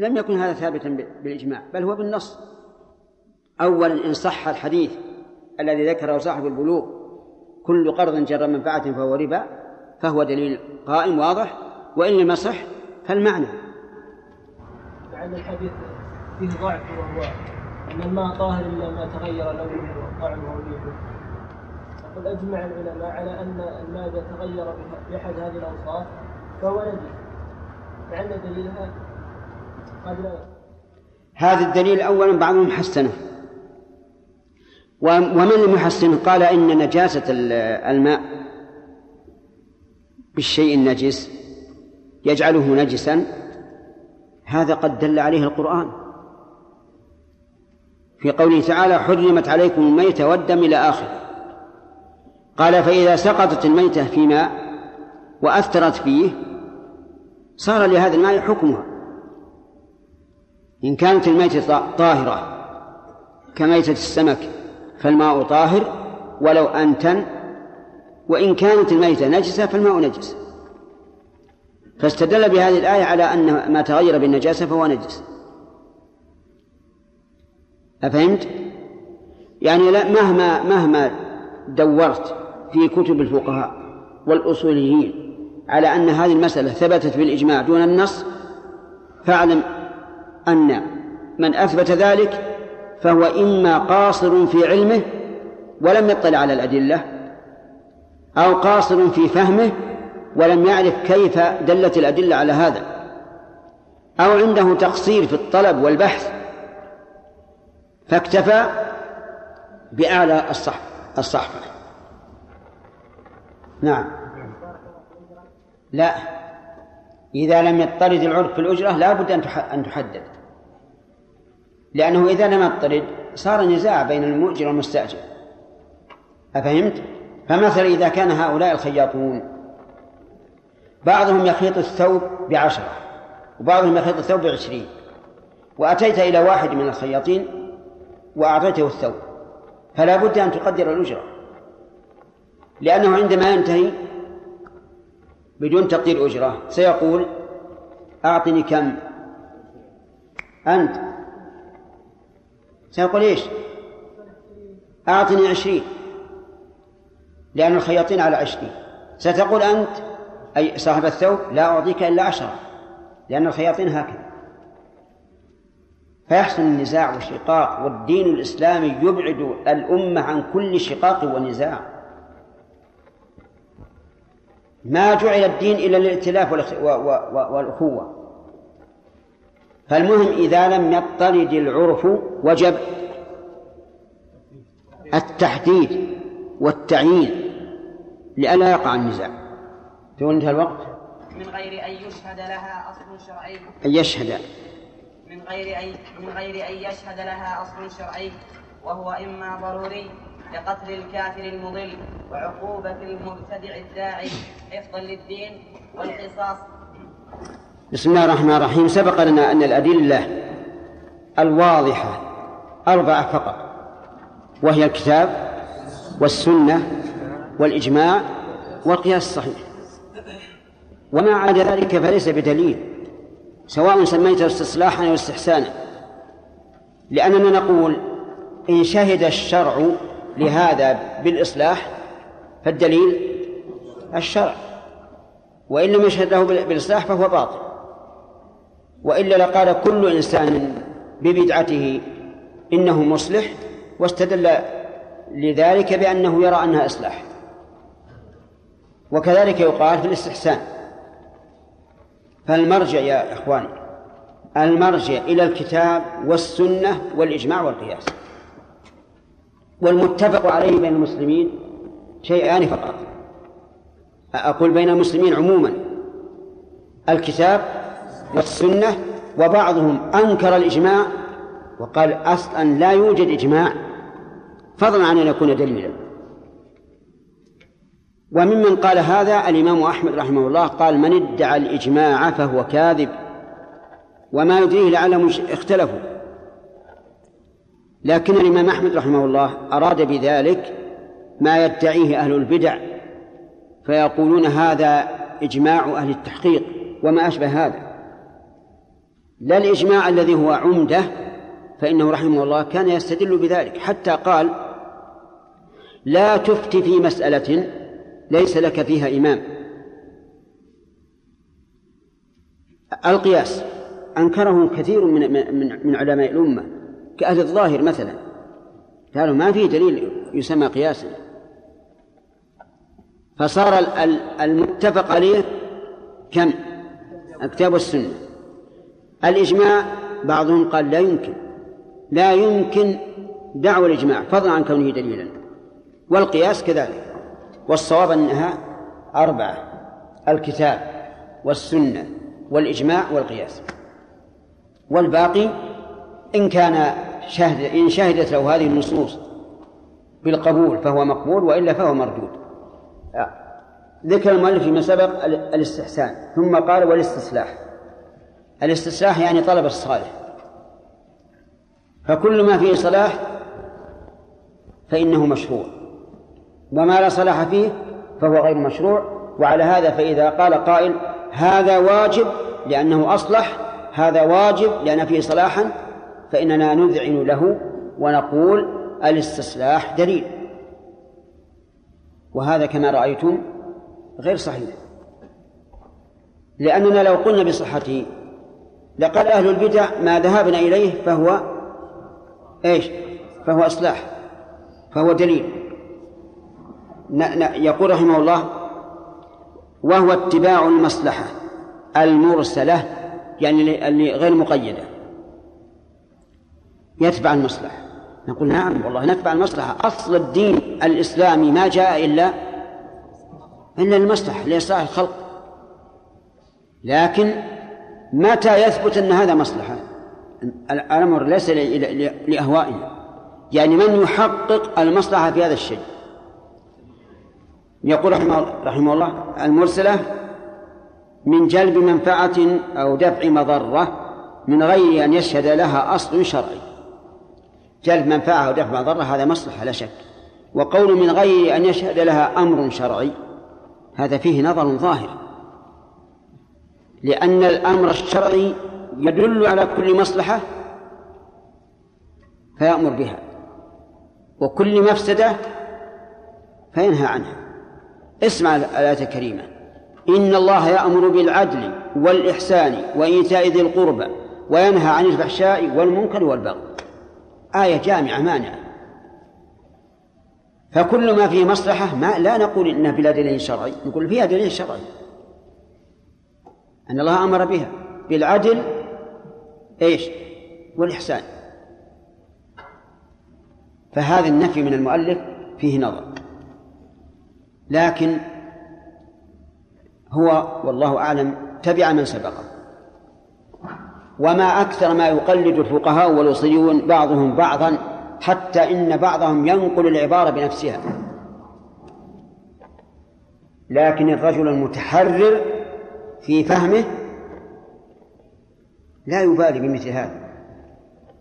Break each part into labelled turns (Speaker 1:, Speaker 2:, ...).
Speaker 1: لم يكن هذا ثابتا بالإجماع بل هو بالنص. أولا إن صح الحديث الذي ذكره صاحب البلوغ كل قرض جر منفعة فهو ربا فهو دليل قائم واضح وإن لم يصح فالمعنى.
Speaker 2: لعل الحديث فيه ضعف وهو أن الماء طاهر إلا ما تغير لونه وطعمه وريحه وقد أجمع العلماء على أن الماء إذا تغير بأحد هذه الأوصاف فهو نجس قد لا
Speaker 1: هذا الدليل أولا بعضهم حسنه. ومن لم يحسنه قال إن نجاسة الماء بالشيء النجس يجعله نجسا. هذا قد دل عليه القرآن. في قوله تعالى حرمت عليكم الميتة والدم إلى آخره. قال فإذا سقطت الميتة في ماء وأثرت فيه صار لهذا الماء حكمها. إن كانت الميتة طاهرة كميتة السمك فالماء طاهر ولو أنتن وإن كانت الميتة نجسة فالماء نجس فاستدل بهذه الآية على أن ما تغير بالنجاسة فهو نجس أفهمت؟ يعني لا مهما مهما دورت في كتب الفقهاء والأصوليين على أن هذه المسألة ثبتت بالإجماع دون النص فاعلم أن من أثبت ذلك فهو إما قاصر في علمه ولم يطلع على الأدلة أو قاصر في فهمه ولم يعرف كيف دلت الأدلة على هذا أو عنده تقصير في الطلب والبحث فاكتفى بأعلى الصحف الصحفة. نعم. لا. إذا لم يضطرد العرف في الأجرة لا بد أن تحدد. لأنه إذا لم يضطرد صار نزاع بين المؤجر والمستأجر. أفهمت؟ فمثلا إذا كان هؤلاء الخياطون بعضهم يخيط الثوب بعشرة وبعضهم يخيط الثوب بعشرين. وأتيت إلى واحد من الخياطين وأعطيته الثوب. فلا بد أن تقدر الأجرة. لأنه عندما ينتهي بدون تقدير أجرة سيقول أعطني كم؟ أنت. سيقول إيش؟ أعطني عشرين. لأن الخياطين على عشرين. ستقول أنت أي صاحب الثوب لا أعطيك إلا عشرة. لأن الخياطين هكذا. فيحصل النزاع والشقاق والدين الإسلامي يبعد الأمة عن كل شقاق ونزاع. ما جعل الدين إلا للائتلاف والأخوة. فالمهم إذا لم يضطرد العرف وجب التحديد والتعيين لئلا يقع النزاع. تقول انتهى الوقت؟
Speaker 3: من غير أن يشهد لها أصل شرعي.
Speaker 1: أن يشهد.
Speaker 3: من غير أن من غير أن يشهد لها أصل شرعي. وهو إما ضروري لقتل الكافر المضل وعقوبة المبتدع الداعي. حفظا للدين والقصاص.
Speaker 1: بسم الله الرحمن الرحيم. سبق لنا أن الأدلة الواضحة أربعة فقط وهي الكتاب والسنة والإجماع والقياس الصحيح. وما عدا ذلك فليس بدليل سواء سميته استصلاحا أو استحسانا. لأننا نقول إن شهد الشرع لهذا بالإصلاح فالدليل الشرع وإن لم يشهد له بالإصلاح فهو باطل. وإلا لقال كل إنسان ببدعته إنه مصلح واستدل لذلك بأنه يرى أنها إصلاح. وكذلك يقال في الاستحسان. فالمرجع يا إخواني المرجع إلى الكتاب والسنة والإجماع والقياس. والمتفق عليه بين المسلمين شيئان فقط. أقول بين المسلمين عموما الكتاب والسنة وبعضهم أنكر الإجماع وقال أصلا لا يوجد إجماع فضلا عن أن يكون دليلا. وممن قال هذا الإمام أحمد رحمه الله قال من ادعى الإجماع فهو كاذب وما يدريه لعلهم اختلفوا. لكن الإمام أحمد رحمه الله أراد بذلك ما يدعيه أهل البدع فيقولون هذا إجماع أهل التحقيق وما أشبه هذا. لا الإجماع الذي هو عمدة فإنه رحمه الله كان يستدل بذلك حتى قال لا تفتي في مسألة ليس لك فيها إمام. القياس أنكره كثير من من من علماء الأمة كأهل الظاهر مثلا. قالوا ما في دليل يسمى قياسا. فصار المتفق عليه كم؟ الكتاب والسنة الإجماع بعضهم قال لا يمكن لا يمكن دعوى الإجماع فضلا عن كونه دليلا. والقياس كذلك والصواب أنها أربعة الكتاب والسنة والإجماع والقياس. والباقي إن كان شهد إن شهدت له هذه النصوص بالقبول فهو مقبول وإلا فهو مردود. ذكر المؤلف فيما سبق الاستحسان ثم قال والاستصلاح الاستصلاح يعني طلب الصالح فكل ما فيه صلاح فإنه مشروع. وما لا صلاح فيه فهو غير مشروع. وعلى هذا فإذا قال قائل هذا واجب لأنه أصلح هذا واجب لأن فيه صلاحا فإننا نذعن له ونقول الاستصلاح دليل. وهذا كما رأيتم غير صحيح. لأننا لو قلنا بصحته لقال أهل البدع ما ذهبنا إليه فهو إيش؟ فهو إصلاح فهو دليل. يقول رحمه الله وهو اتباع المصلحة المرسلة يعني اللي غير مقيدة. يتبع المصلحة. نقول نعم والله نتبع المصلحة. أصل الدين الإسلامي ما جاء إلا إلا المصلحة لإصلاح الخلق. لكن متى يثبت أن هذا مصلحة؟ الأمر ليس لأهوائنا يعني من يحقق المصلحة في هذا الشيء؟ يقول رحمه, رحمه الله المرسلة من جلب منفعة أو دفع مضرة من غير أن يشهد لها أصل شرعي. جلب منفعة أو دفع مضرة هذا مصلحة لا شك. وقول من غير أن يشهد لها أمر شرعي هذا فيه نظر ظاهر. لأن الأمر الشرعي يدل على كل مصلحة فيأمر بها وكل مفسدة فينهى عنها. اسمع الآية الكريمة. إن الله يأمر بالعدل والإحسان وإيتاء ذي القربى وينهى عن الفحشاء والمنكر والبغي. آية جامعة مانعة. فكل ما فيه مصلحة ما لا نقول إنها بلا دليل شرعي نقول فيها دليل شرعي. أن الله أمر بها بالعدل إيش؟ والإحسان. فهذا النفي من المؤلف فيه نظر. لكن هو والله أعلم تبع من سبقه. وما أكثر ما يقلد الفقهاء والوصيون بعضهم بعضا حتى إن بعضهم ينقل العبارة بنفسها. لكن الرجل المتحرر في فهمه لا يبالي بمثل هذا.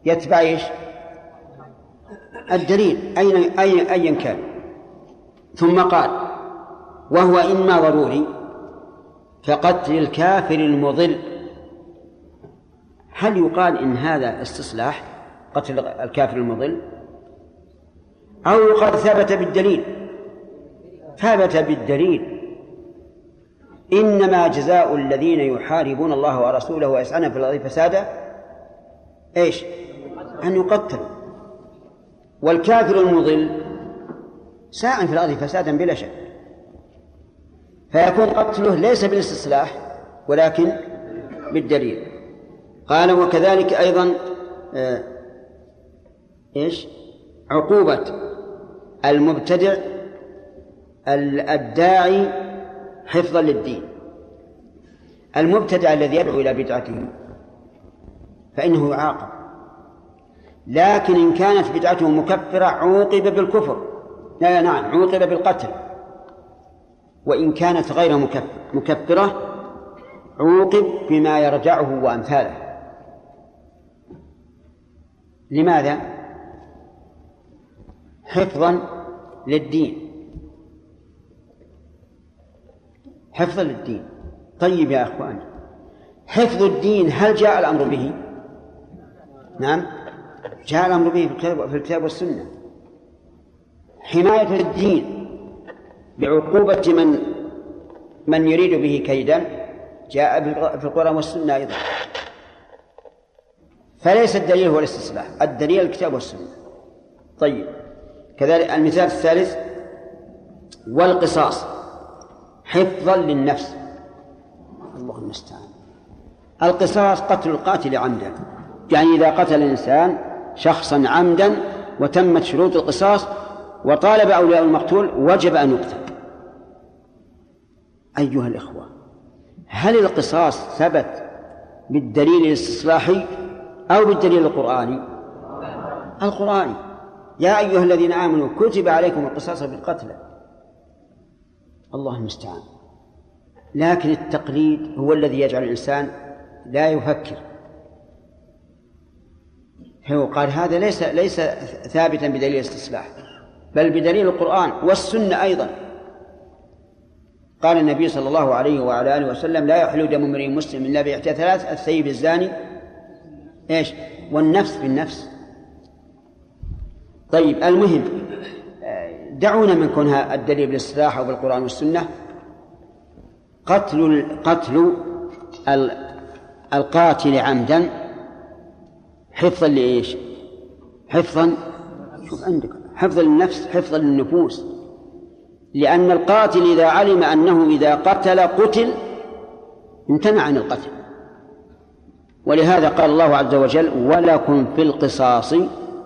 Speaker 1: يتبع إيش؟ الدليل أين أي أيا كان. ثم قال وهو إما ضروري كقتل الكافر المضل. هل يقال إن هذا استصلاح قتل الكافر المضل؟ أو يقال ثبت بالدليل. ثبت بالدليل. إنما جزاء الذين يحاربون الله ورسوله ويسعون في الأرض فسادا. إيش؟ أن يقتلوا. والكافر المضل ساعا في الأرض فسادا بلا شك. فيكون قتله ليس بالاستصلاح ولكن بالدليل. قال وكذلك أيضا آه إيش؟ عقوبة المبتدع الداعي حفظا للدين. المبتدع الذي يدعو إلى بدعته فإنه يعاقب. لكن إن كانت بدعته مكفرة عوقب بالكفر. لا نعم عوقب بالقتل. وإن كانت غير مكفرة عوقب بما يرجعه وأمثاله. لماذا؟ حفظا للدين. حفظا للدين. طيب يا إخوان حفظ الدين هل جاء الأمر به؟ نعم جاء الأمر به في الكتاب والسنة. حماية الدين بعقوبة من من يريد به كيدا جاء في القرآن والسنة أيضا. فليس الدليل هو الاستصلاح الدليل الكتاب والسنة. طيب كذلك المثال الثالث والقصاص. حفظا للنفس. الله المستعان. القصاص قتل القاتل عمدا. يعني إذا قتل الإنسان شخصا عمدا وتمت شروط القصاص وطالب أولياء المقتول وجب أن يقتل. أيها الإخوة هل القصاص ثبت بالدليل الاستصلاحي أو بالدليل القرآني؟ القرآني. يا أيها الذين آمنوا كتب عليكم القصاص بالقتلى الله المستعان. لكن التقليد هو الذي يجعل الإنسان لا يفكر. هو قال هذا ليس ليس ثابتا بدليل الاستصلاح بل بدليل القرآن والسنة أيضا. قال النبي صلى الله عليه وعلى آله وسلم لا يحل دم امرئ مسلم إلا بإحدى ثلاث الثيب الزاني. إيش؟ والنفس بالنفس. طيب المهم دعونا من كونها الدليل بالاصطلاح أو بالقرآن والسنة قتل قتل القاتل عمدا حفظا لإيش؟ حفظا شوف عندك حفظا للنفس حفظا للنفوس لأن القاتل إذا علم أنه إذا قتل قتل امتنع عن القتل ولهذا قال الله عز وجل ولكم في القصاص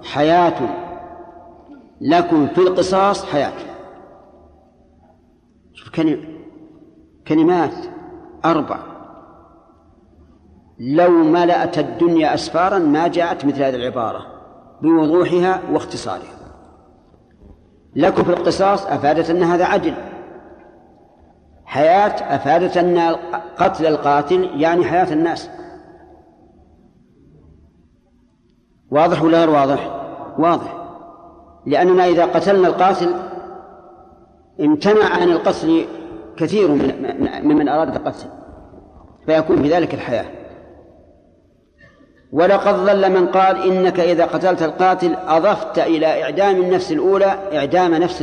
Speaker 1: حياة لكم في القصاص حياة. شوف كلمات أربع. لو ملأت الدنيا أسفارا ما جاءت مثل هذه العبارة بوضوحها واختصارها. لكم في القصاص أفادت أن هذا عدل. حياة أفادت أن قتل القاتل يعني حياة الناس. واضح ولا غير واضح؟ واضح. لأننا إذا قتلنا القاتل امتنع عن القتل كثير من ممن أراد القتل فيكون بذلك الحياة. ولقد ظل من قال إنك إذا قتلت القاتل أضفت إلى إعدام النفس الأولى إعدام نفس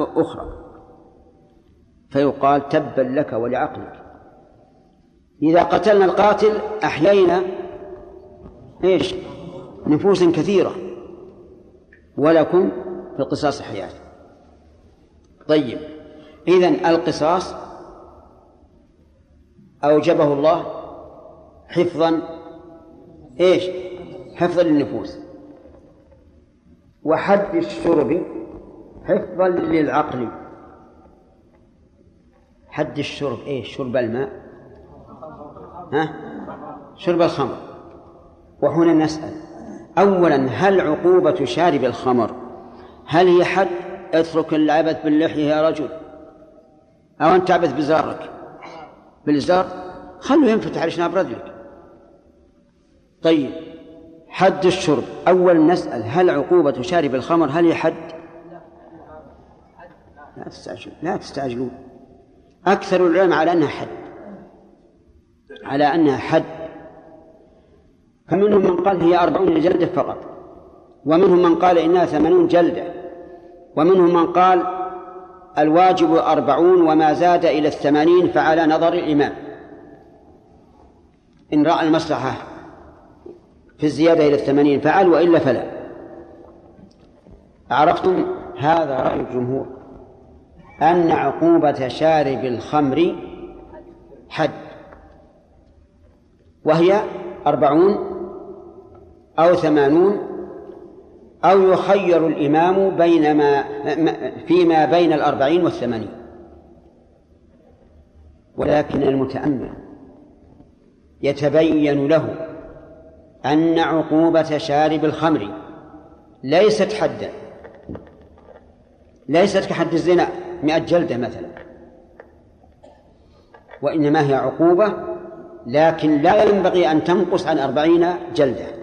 Speaker 1: أخرى. فيقال تبا لك ولعقلك. إذا قتلنا القاتل أحيينا إيش؟ نفوس كثيرة. ولكم في القصاص حياة. طيب إذن القصاص أوجبه الله حفظا إيش؟ حفظا للنفوس. وحد الشرب حفظا للعقل. حد الشرب إيش؟ شرب الماء. ها؟ شرب الخمر. وهنا نسأل. أولا هل عقوبة شارب الخمر؟ هل هي حد؟ اترك العبث باللحية يا رجل. أو أنت تعبث بزارك. بالإزار خلوا ينفتح على شناب رجلك. طيب حد الشرب. أول نسأل هل عقوبة شارب الخمر؟ هل هي حد؟ لا تستعجلون لا تستعجلون أكثر العلماء على أنها حد. على أنها حد. فمنهم من قال هي أربعون جلدة فقط. ومنهم من قال إنها ثمانون جلدة. ومنهم من قال الواجب أربعون وما زاد إلى الثمانين فعلى نظر الإمام. إن رأى المصلحة في الزيادة إلى الثمانين فعل وإلا فلا. عرفتم هذا رأي الجمهور أن عقوبة شارب الخمر حد. وهي أربعون أو ثمانون أو يخير الإمام بين ما فيما بين الأربعين والثمانين. ولكن المتأمل يتبين له أن عقوبة شارب الخمر ليست حدا. ليست كحد الزنا مئة جلدة مثلا. وإنما هي عقوبة لكن لا ينبغي أن تنقص عن أربعين جلدة.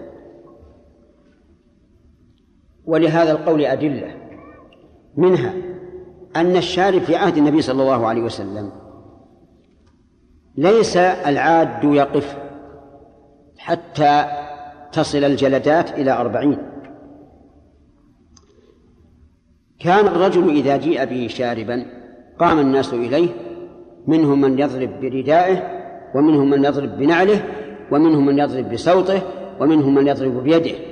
Speaker 1: ولهذا القول أدلة منها أن الشارب في عهد النبي صلى الله عليه وسلم ليس العاد يقف حتى تصل الجلدات إلى أربعين. كان الرجل إذا جيء به شاربا قام الناس إليه منهم من يضرب بردائه ومنهم من يضرب بنعله ومنهم من يضرب بصوته ومنهم من يضرب بيده.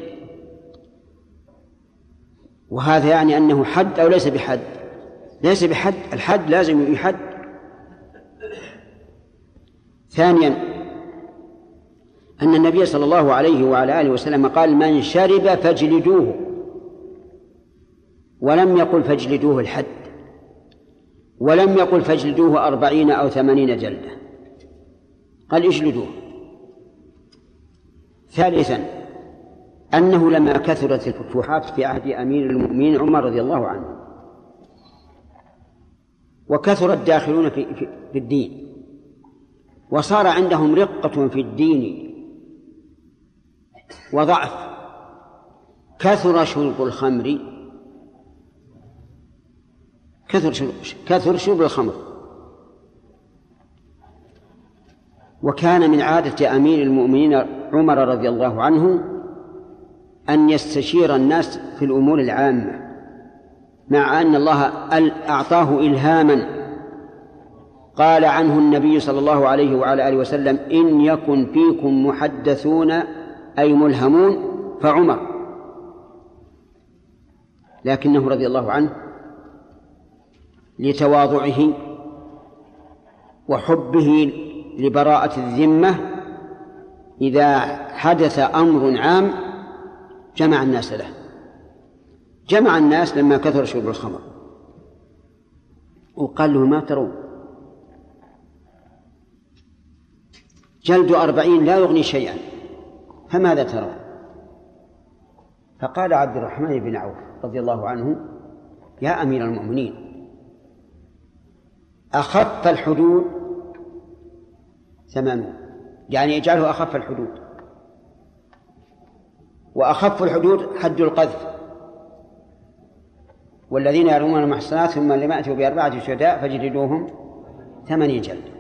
Speaker 1: وهذا يعني أنه حد أو ليس بحد. ليس بحد الحد لازم يحد ثانيا أن النبي صلى الله عليه وعلى آله وسلم قال من شرب فاجلدوه. ولم يقل فاجلدوه الحد. ولم يقل فاجلدوه أربعين أو ثمانين جلدة. قال اجلدوه ثالثا أنه لما كثرت الفتوحات في عهد أمير المؤمنين عمر رضي الله عنه. وكثر الداخلون في, في, الدين. وصار عندهم رقة في الدين وضعف. كثر شرب الخمر. كثر شرب كثر شرب الخمر. وكان من عادة أمير المؤمنين عمر رضي الله عنه أن يستشير الناس في الأمور العامة مع أن الله أعطاه إلهاما. قال عنه النبي صلى الله عليه وعلى آله وسلم إن يكن فيكم محدثون أي ملهمون فعمر. لكنه رضي الله عنه لتواضعه وحبه لبراءة الذمة إذا حدث أمر عام جمع الناس له. جمع الناس لما كثر شرب الخمر. وقال له ما ترون. جلد أربعين لا يغني شيئا. فماذا ترون؟ فقال عبد الرحمن بن عوف رضي الله عنه يا أمير المؤمنين أخف الحدود ثمانون. يعني اجعله أخف الحدود. وأخف الحدود حد القذف. والذين يرمون المحصنات ثم لم يأتوا بأربعة شهداء فجلدوهم ثمانين جلدة.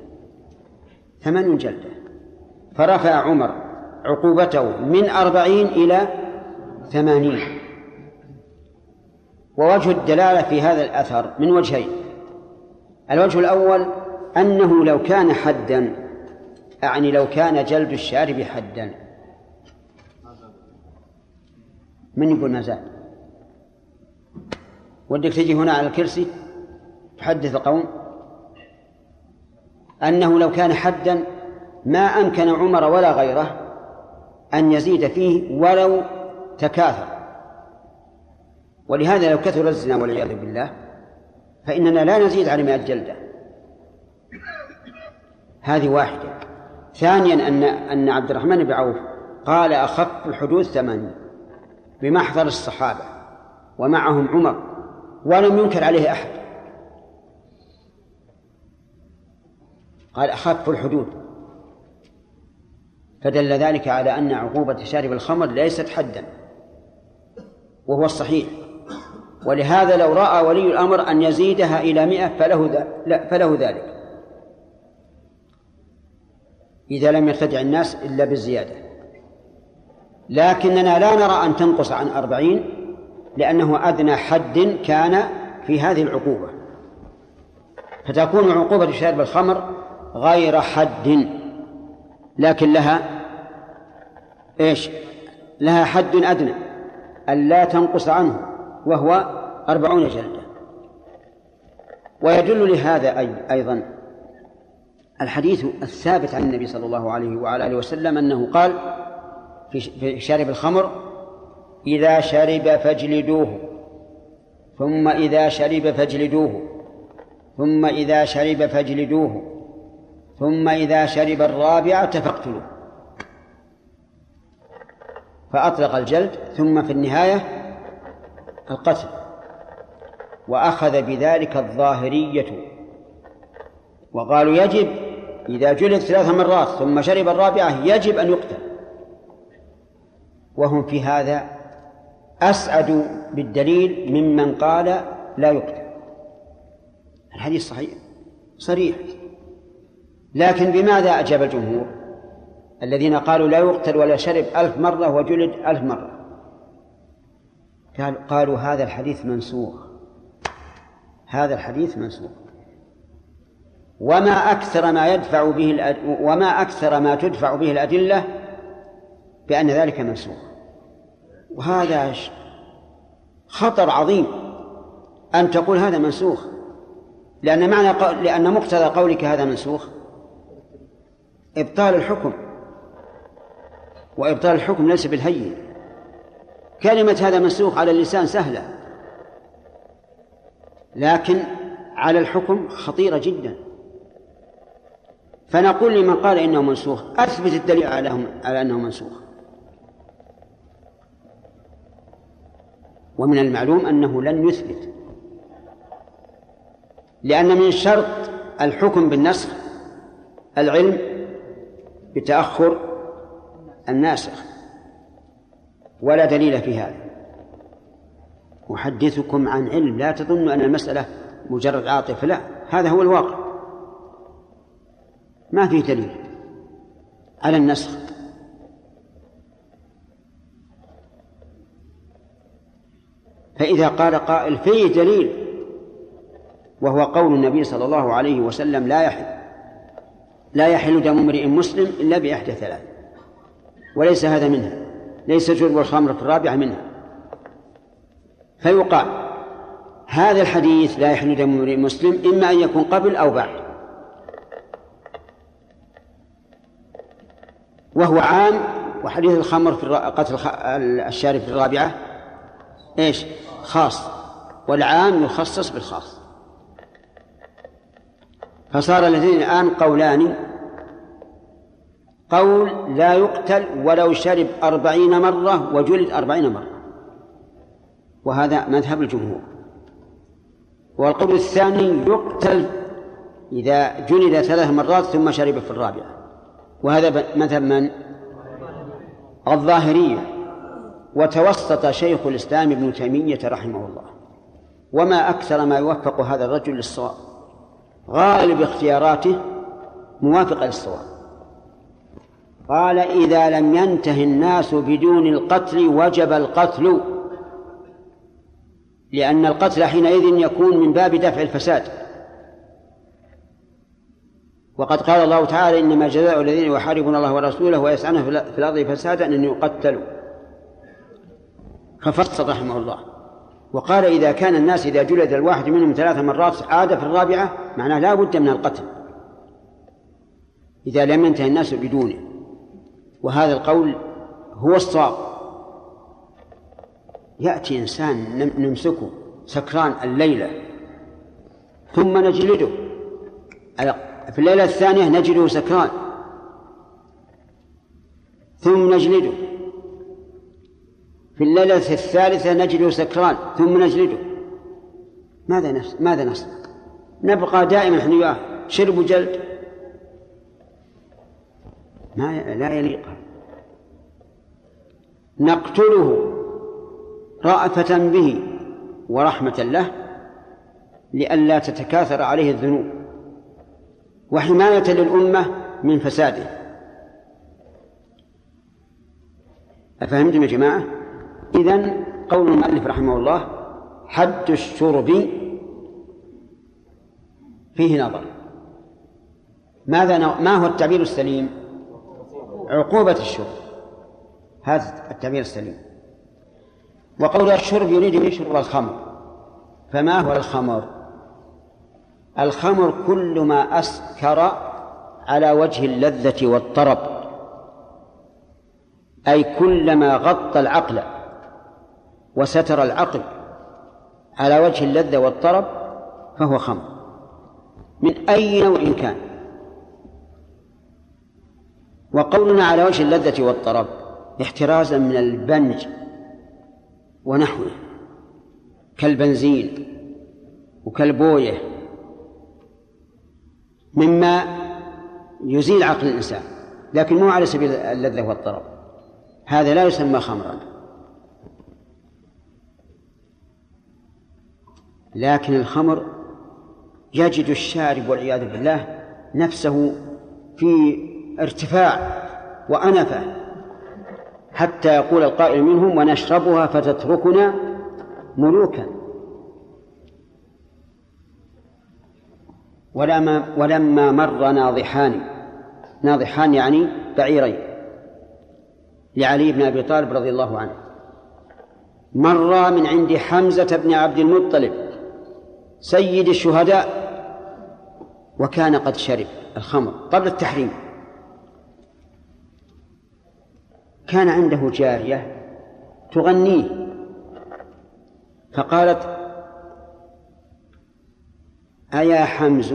Speaker 1: ثمانين جلدة. فرفع عمر عقوبته من أربعين إلى ثمانين. ووجه الدلالة في هذا الأثر من وجهين. الوجه الأول أنه لو كان حدا أعني لو كان جلد الشارب حدا. من يقول ما زال. ودك تجي هنا على الكرسي تحدث القوم أنه لو كان حدا ما أمكن عمر ولا غيره أن يزيد فيه ولو تكاثر. ولهذا لو كثر الزنا والعياذ بالله فإننا لا نزيد على مئة جلدة. هذه واحدة. ثانيا أن أن عبد الرحمن بن عوف قال أخف الحدود ثمانين. بمحضر الصحابة ومعهم عمر ولم ينكر عليه أحد. قال أخف الحدود. فدل ذلك على أن عقوبة شارب الخمر ليست حدا وهو الصحيح. ولهذا لو رأى ولي الأمر أن يزيدها إلى مئة فله, فله ذلك. إذا لم يرتدع الناس إلا بالزيادة. لكننا لا نرى أن تنقص عن أربعين لأنه أدنى حد كان في هذه العقوبة فتكون عقوبة شارب الخمر غير حد لكن لها إيش؟ لها حد أدنى أن لا تنقص عنه وهو أربعون جلدة ويدل لهذا أي أيضا الحديث الثابت عن النبي صلى الله عليه وعلى آله وسلم أنه قال في شارب الخمر إذا شرب فاجلدوه ثم إذا شرب فاجلدوه ثم إذا شرب فاجلدوه ثم إذا شرب الرابعة فاقتلوه. فأطلق الجلد ثم في النهاية القتل. وأخذ بذلك الظاهرية. وقالوا يجب إذا جلد ثلاث مرات ثم شرب الرابعة يجب أن يقتل. وهم في هذا أسعد بالدليل ممن قال لا يقتل الحديث صحيح صريح. لكن بماذا أجاب الجمهور؟ الذين قالوا لا يقتل ولا شرب ألف مرة وجلد ألف مرة. قالوا هذا الحديث منسوخ. هذا الحديث منسوخ. وما أكثر ما يدفع به. وما أكثر ما تدفع به الأدلة بأن ذلك منسوخ. وهذا خطر عظيم أن تقول هذا منسوخ. لأن معنى. لأن مقتضى قولك هذا منسوخ. إبطال الحكم. وإبطال الحكم ليس بالهين. كلمة هذا منسوخ على اللسان سهلة. لكن على الحكم خطيرة جدا. فنقول لمن قال إنه منسوخ أثبت الدليل على أنه منسوخ. ومن المعلوم أنه لن يثبت. لأن من شرط الحكم بالنسخ العلم بتأخر الناسخ ولا دليل في هذا. أحدثكم عن علم لا تظن أن المسألة مجرد عاطفة لا هذا هو الواقع. ما في دليل على النسخ. فإذا قال قائل فيه دليل وهو قول النبي صلى الله عليه وسلم لا يحل لا يحل دم امرئ مسلم إلا بإحدى ثلاث وليس هذا منها ليس شرب الخمر في الرابعة منها فيقال هذا الحديث لا يحل دم امرئ مسلم إما أن يكون قبل أو بعد وهو عام وحديث الخمر في قتل الشارب في الرابعة إيش؟ خاص والعام يخصص بالخاص. فصار لدينا الآن قولان. قول لا يقتل ولو شرب أربعين مرة وجلد أربعين مرة. وهذا مذهب الجمهور. والقول الثاني يقتل إذا جلد ثلاث مرات ثم شرب في الرابعة. وهذا مذهب من؟ الظاهرية. وتوسط شيخ الإسلام ابن تيمية رحمه الله. وما أكثر ما يوفق هذا الرجل للصواب. غالب اختياراته موافقة للصواب. قال إذا لم ينته الناس بدون القتل وجب القتل لأن القتل حينئذ يكون من باب دفع الفساد. وقد قال الله تعالى إنما جزاء الذين يحاربون الله ورسوله ويسعون في الأرض فسادا أن يقتلوا. ففصل رحمه الله. وقال إذا كان الناس إذا جلد الواحد منهم ثلاث مرات عاد في الرابعة معناه لا بد من القتل. إذا لم ينتهي الناس بدونه. وهذا القول هو الصواب. يأتي إنسان نمسكه سكران الليلة ثم نجلده. في الليلة الثانية نجده سكران. ثم نجلده. في الليلة الثالثة نجده سكران ثم نجلده ماذا نفس ماذا نصنع؟ نبقى دائما نحن وياه شرب جلد ما لا يليق نقتله رأفة به ورحمة له لئلا تتكاثر عليه الذنوب وحماية للأمة من فساده أفهمتم يا جماعة؟ إذن قول المؤلف رحمه الله حد الشرب فيه نظر. ماذا ما هو التعبير السليم؟ عقوبة الشرب. هذا التعبير السليم. وقول الشرب يريد به شرب الخمر. فما هو الخمر؟ الخمر كل ما أسكر على وجه اللذة والطرب. أي كلما غطى العقل. وستر العقل على وجه اللذة والطرب فهو خمر. من أي نوع كان؟ وقولنا على وجه اللذة والطرب احترازا من البنج ونحوه كالبنزين وكالبوية مما يزيل عقل الإنسان لكن مو على سبيل اللذة والطرب. هذا لا يسمى خمرا. لكن الخمر يجد الشارب والعياذ بالله نفسه في ارتفاع وأنفة حتى يقول القائل منهم ونشربها فتتركنا ملوكا. ولما ولما مر ناضحان ناضحان يعني بعيرين لعلي بن أبي طالب رضي الله عنه. مر من عند حمزة بن عبد المطلب سيد الشهداء وكان قد شرب الخمر قبل التحريم. كان عنده جارية تغنيه. فقالت أيا حمز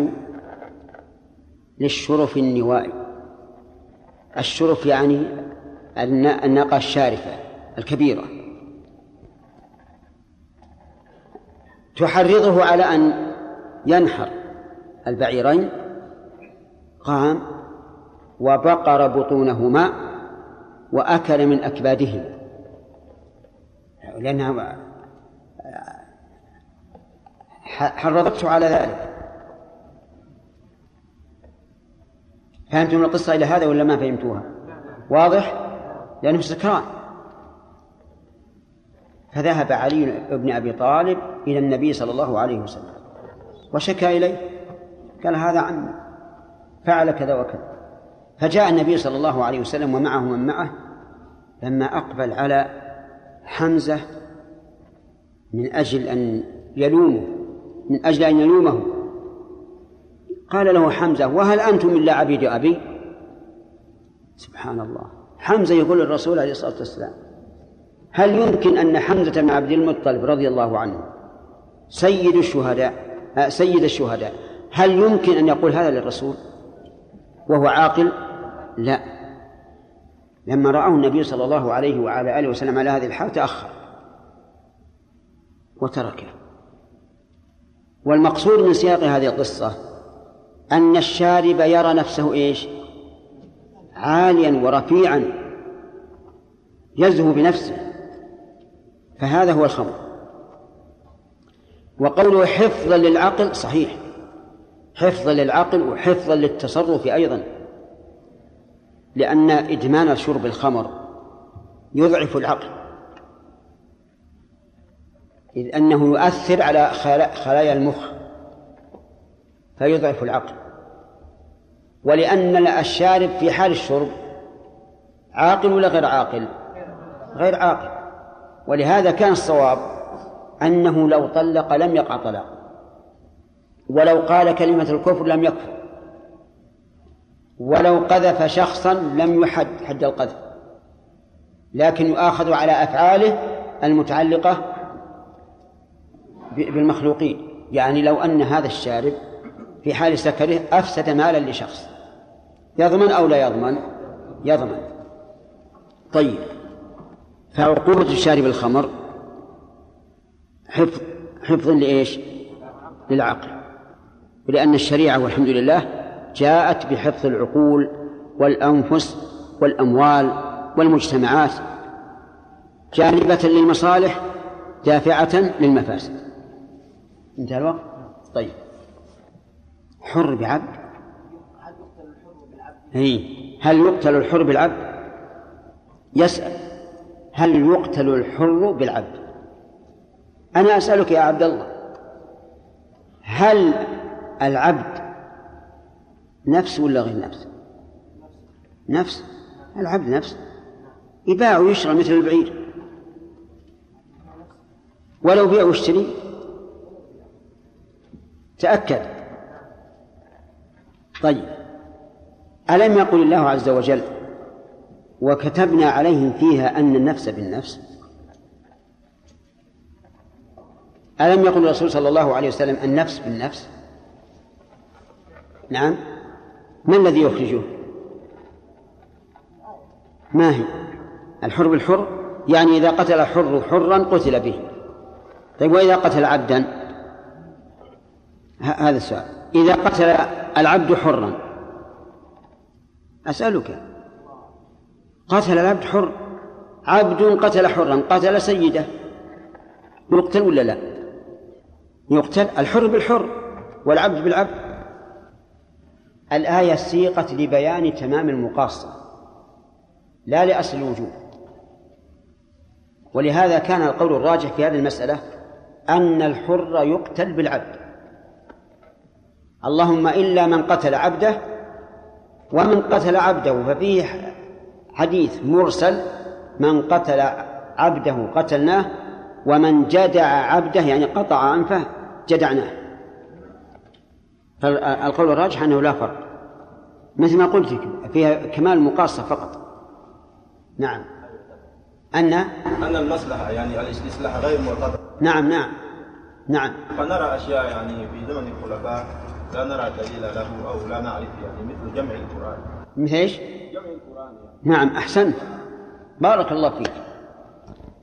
Speaker 1: للشرف النوائي. الشرف يعني الناقة الشارفة الكبيرة. تحرضه على أن ينحر. البعيرين قام وبقر بطونهما وأكل من أكبادهما. لأنها حرضته على ذلك. فهمتم القصة إلى هذا ولا ما فهمتوها؟ واضح؟ لأنه سكران. فذهب علي بن أبي طالب إلى النبي صلى الله عليه وسلم وشكى إليه قال هذا عمي فعل كذا وكذا. فجاء النبي صلى الله عليه وسلم ومعه من معه لما أقبل على حمزة من أجل أن يلومه من أجل أن يلومه. قال له حمزة وهل أنتم إلا عبيد أبي؟ سبحان الله. حمزة يقول للرسول عليه الصلاة والسلام هل يمكن أن حمزة بن عبد المطلب رضي الله عنه سيد الشهداء آه، سيد الشهداء هل يمكن أن يقول هذا للرسول؟ وهو عاقل؟ لا. لما رآه النبي صلى الله عليه وعلى آله وسلم على هذه الحال تأخر وتركه. والمقصود من سياق هذه القصة أن الشارب يرى نفسه إيش؟ عاليا ورفيعا يزهو بنفسه. فهذا هو الخمر وقوله حفظا للعقل صحيح. حفظا للعقل وحفظا للتصرف أيضا. لأن إدمان شرب الخمر يضعف العقل. إذ أنه يؤثر على خلايا المخ فيضعف العقل. ولأن الشارب في حال الشرب عاقل ولا غير عاقل؟ غير عاقل. ولهذا كان الصواب أنه لو طلق لم يقع طلاق. ولو قال كلمة الكفر لم يكفر. ولو قذف شخصا لم يحد حد القذف. لكن يؤاخذ على أفعاله المتعلقة بالمخلوقين. يعني لو أن هذا الشارب في حال سكره أفسد مالا لشخص. يضمن أو لا يضمن؟ يضمن. طيب. فعقوبة الشارب الخمر حفظ حفظ لإيش؟ للعقل. ولأن الشريعة والحمد لله جاءت بحفظ العقول والأنفس والأموال والمجتمعات جانبة للمصالح دافعة للمفاسد. انتهى الوقت؟ طيب. حر بعبد؟ هي هل يقتل الحر بالعبد؟ يسأل. هل يقتل الحر بالعبد؟ أنا أسألك يا عبد الله هل العبد نفس ولا غير نفس؟ نفس العبد نفس. يباع ويشرى مثل البعير. ولو بيع واشتري. تأكد. طيب. ألم يقل الله عز وجل وكتبنا عليهم فيها أن النفس بالنفس. ألم يقل الرسول صلى الله عليه وسلم النفس بالنفس؟ نعم. ما الذي يخرجه؟ ما هي؟ الحر بالحر؟ يعني إذا قتل الحر حرا قتل به. طيب وإذا قتل عبدا؟ هذا السؤال. إذا قتل العبد حرا أسألك. قتل العبد حر. عبد قتل حرا قتل سيده. يقتل ولا لا؟ يقتل الحر بالحر والعبد بالعبد. الآية سيقت لبيان تمام المقاصة لا لأصل الوجوب. ولهذا كان القول الراجح في هذه المسألة أن الحر يقتل بالعبد. اللهم إلا من قتل عبده ومن قتل عبده ففيه حديث مرسل من قتل عبده قتلناه ومن جدع عبده يعني قطع أنفه جدعناه. فالقول الراجح أنه لا فرق. مثل ما قلت فيها كمال المقاصة فقط. نعم. أن
Speaker 4: أن المصلحة يعني الإصلاح غير معتبر.
Speaker 1: نعم نعم. نعم.
Speaker 4: فنرى أشياء يعني في زمن الخلفاء لا نرى دليل له أو لا نعرف يعني مثل جمع القرآن.
Speaker 1: مثل إيش؟
Speaker 4: جمع القرآن.
Speaker 1: نعم أحسنت بارك الله فيك.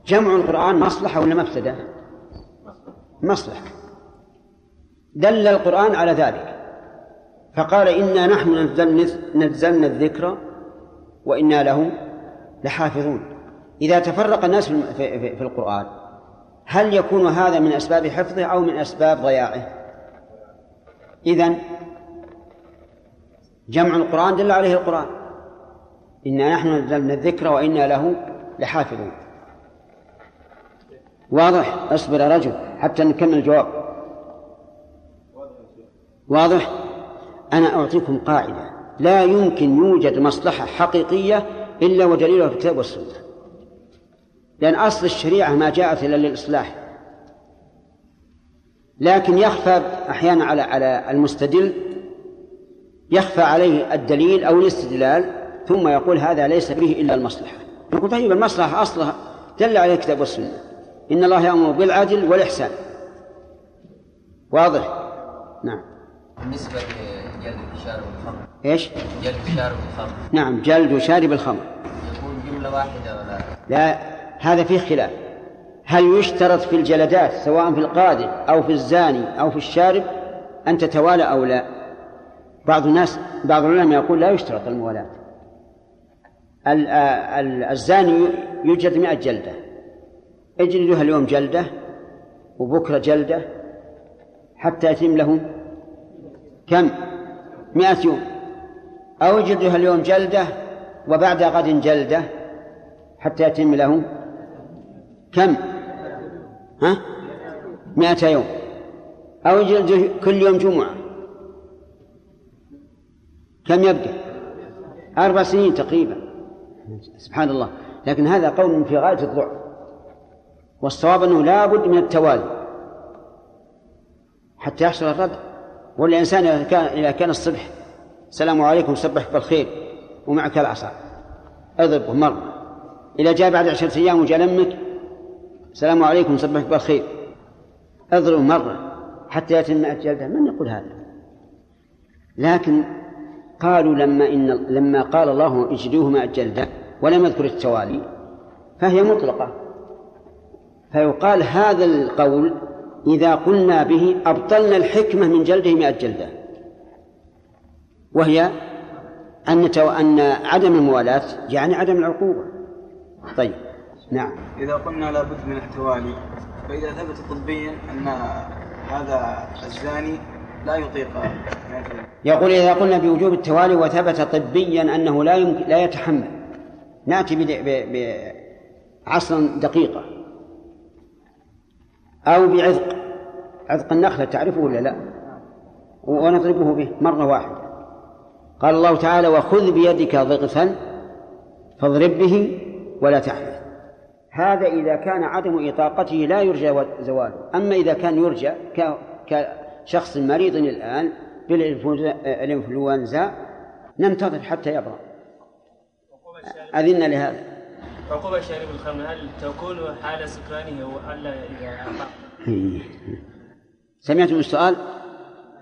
Speaker 1: جمع القرآن مصلحة ولا مفسدة؟ مصلحة. دل القرآن على ذلك. فقال إنا نحن نزلنا الذكر وإنا له لحافظون. إذا تفرق الناس في القرآن هل يكون هذا من أسباب حفظه أو من أسباب ضياعه؟ إذن جمع القرآن دل عليه القرآن. إنا نحن نزلنا الذكر وإنا له لحافظون. واضح؟ أصبر يا رجل حتى نكمل الجواب. واضح؟ أنا أعطيكم قاعدة. لا يمكن يوجد مصلحة حقيقية إلا ودليلها في الكتاب والسنة. لأن أصل الشريعة ما جاءت إلا للإصلاح. لكن يخفى أحيانا على على المستدل يخفى عليه الدليل أو الاستدلال ثم يقول هذا ليس به إلا المصلحة. نقول طيب المصلحة أصلها دل عليه الكتاب والسنة. إن الله يأمر بالعدل والإحسان. واضح؟ نعم.
Speaker 5: بالنسبة لجلد شارب الخمر
Speaker 1: إيش؟
Speaker 5: جلد شارب الخمر
Speaker 1: نعم جلد شارب الخمر
Speaker 5: يكون جملة واحدة ولا؟
Speaker 1: لا هذا فيه خلاف. هل يشترط في الجلدات سواء في القاذف أو في الزاني أو في الشارب أن تتوالى أو لا؟ بعض الناس بعض العلماء يقول لا يشترط الموالاة. الزاني يوجد مئة جلدة. اجلدوها اليوم جلدة وبكرة جلدة حتى يتم له كم؟ مئة يوم. أو اجلدوها اليوم جلدة وبعد غد جلدة حتى يتم له كم؟ ها؟ مئة يوم. أو يجلد كل يوم جمعة. كم يبقى؟ أربع سنين تقريبا. سبحان الله. لكن هذا قول في غاية الضعف. والصواب أنه لا بد من التوالي حتى يحصل الرد. والإنسان إذا كان إذا كان الصبح السلام عليكم سبح بالخير ومعك العصا. اضربه مرة إذا جاء بعد عشرة أيام وجاء لمك السلام عليكم سبح بالخير. اضربه مرة حتى يتم مئة من يقول هذا؟ لكن قالوا لما إن لما قال الله اجلدوه مع الجلدة ولم يذكر التوالي فهي مطلقة. فيقال هذا القول إذا قلنا به أبطلنا الحكمة من جلده مئة جلدة. وهي أن أن عدم الموالاة يعني عدم العقوبة. طيب نعم.
Speaker 6: إذا قلنا لابد من التوالي فإذا ثبت طبيا أن هذا الزاني لا يطيق
Speaker 1: يقول إذا قلنا بوجوب التوالي وثبت طبيا أنه لا يمكن لا يتحمل. نأتي بعصر دقيقة. أو بعذق. عذق النخلة تعرفه ولا لا؟ ونضربه به مرة واحدة. قال الله تعالى وخذ بيدك ضغثا فاضرب به ولا تحنث هذا إذا كان عدم إطاقته لا يرجى زواله. أما إذا كان يرجى كشخص مريض الآن بالإنفلونزا ننتظر حتى يبرأ. أذن لهذا.
Speaker 2: عقوبة شارب الخمر هل تكون حال سكرانه ولا إذا
Speaker 1: سمعتم السؤال؟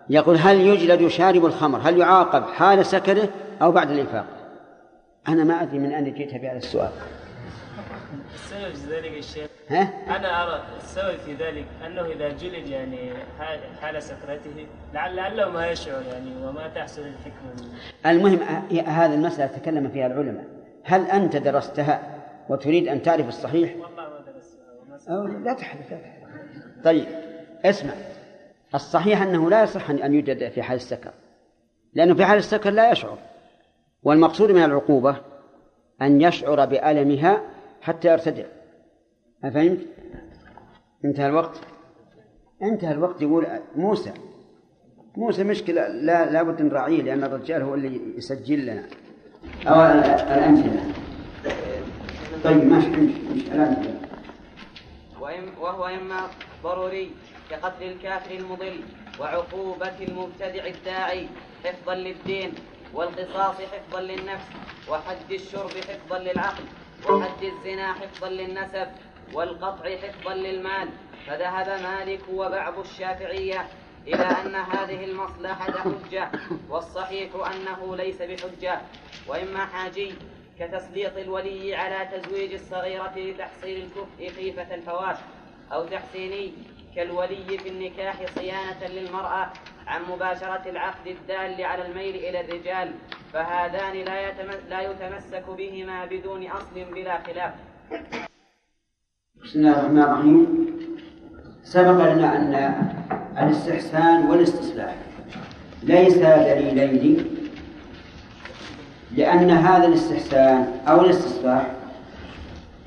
Speaker 1: يقول هل يجلد شارب الخمر؟ هل يعاقب حال سكره أو بعد الإفاق أنا ما أدري من أين جئت بهذا السؤال.
Speaker 2: السبب في ذلك الشيخ
Speaker 1: ها؟
Speaker 2: أنا أرى السبب في ذلك أنه إذا جلد يعني حال سكرته لعل لعله ما يشعر يعني وما تحصل الحكمة.
Speaker 1: المهم هذه المسألة تكلم فيها العلماء. هل أنت درستها وتريد أن تعرف الصحيح؟
Speaker 2: والله ما درستها
Speaker 1: لا تحدث طيب اسمع. الصحيح أنه لا يصح أن يوجد في حال السكر لأنه في حال السكر لا يشعر. والمقصود من العقوبة أن يشعر بألمها حتى يرتدع أفهمت؟ انتهى الوقت. انتهى الوقت يقول موسى. موسى مشكلة لا لابد نراعيه لأن الرجال هو اللي يسجل لنا. أو الأمثلة طيب ماشي امشي الأمثلة
Speaker 3: وهو إما ضروري كقتل الكافر المضل وعقوبة المبتدع الداعي حفظا للدين والقصاص حفظا للنفس وحد الشرب حفظا للعقل. وحد الزنا حفظا للنسب والقطع حفظا للمال. فذهب مالك وبعض الشافعية إلى أن هذه المصلحة حجة والصحيح أنه ليس بحجة. وإما حاجي كتسليط الولي على تزويج الصغيرة لتحصيل الكفء خيفة الفوات أو تحسيني كالولي في النكاح صيانة للمرأة عن مباشرة العقد الدال على الميل إلى الرجال. فهذان لا, لا يتمسك بهما بدون أصل بلا خلاف.
Speaker 1: بسم الله الرحمن الرحيم. سبق لنا أن الاستحسان والاستصلاح ليس دليلين لأن هذا الاستحسان أو الاستصلاح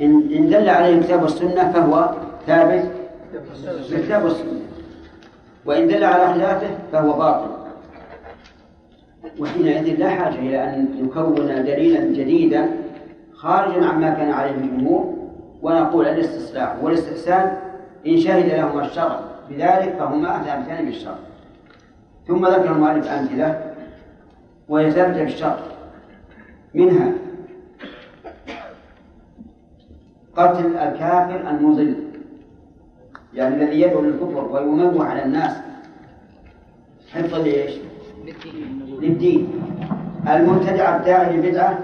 Speaker 1: إن إن دل عليه الكتاب والسنة فهو ثابت. بالكتاب والسنة. وإن دل على خلافه فهو باطل. وحينئذ لا حاجة إلى أن نكون دليلا جديدا خارجا عما كان عليه الجمهور ونقول الاستصلاح والاستحسان إن شهد لهما الشرع. بذلك فهما ثابتان بالشرع ثم ذكر المؤلف أمثلة وهي ثابتة بالشرع منها قتل الكافر المضل. يعني الذي يدعو للكفر وينوه على الناس. حفظا لإيش؟ للدين. المبتدع الداعي للبدعة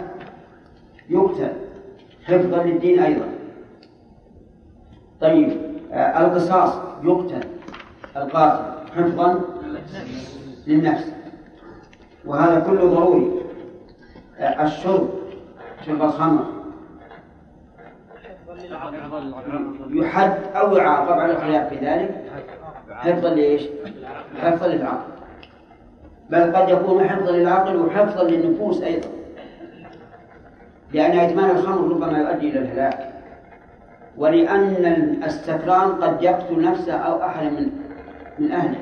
Speaker 1: يقتل. حفظا للدين أيضا. طيب آه، القصاص يقتل. القاتل حفظا للنفس. وهذا كله ضروري. آه، الشرب شرب الخمر يحد أو يعاقب على الخلاف في ذلك. حفظا لإيش؟ حفظا للعقل. بل قد يكون حفظا للعقل وحفظا للنفوس أيضا. لأن إدمان الخمر ربما يؤدي إلى الهلاك. ولأن السكران قد يقتل نفسه أو أحد من من أهله.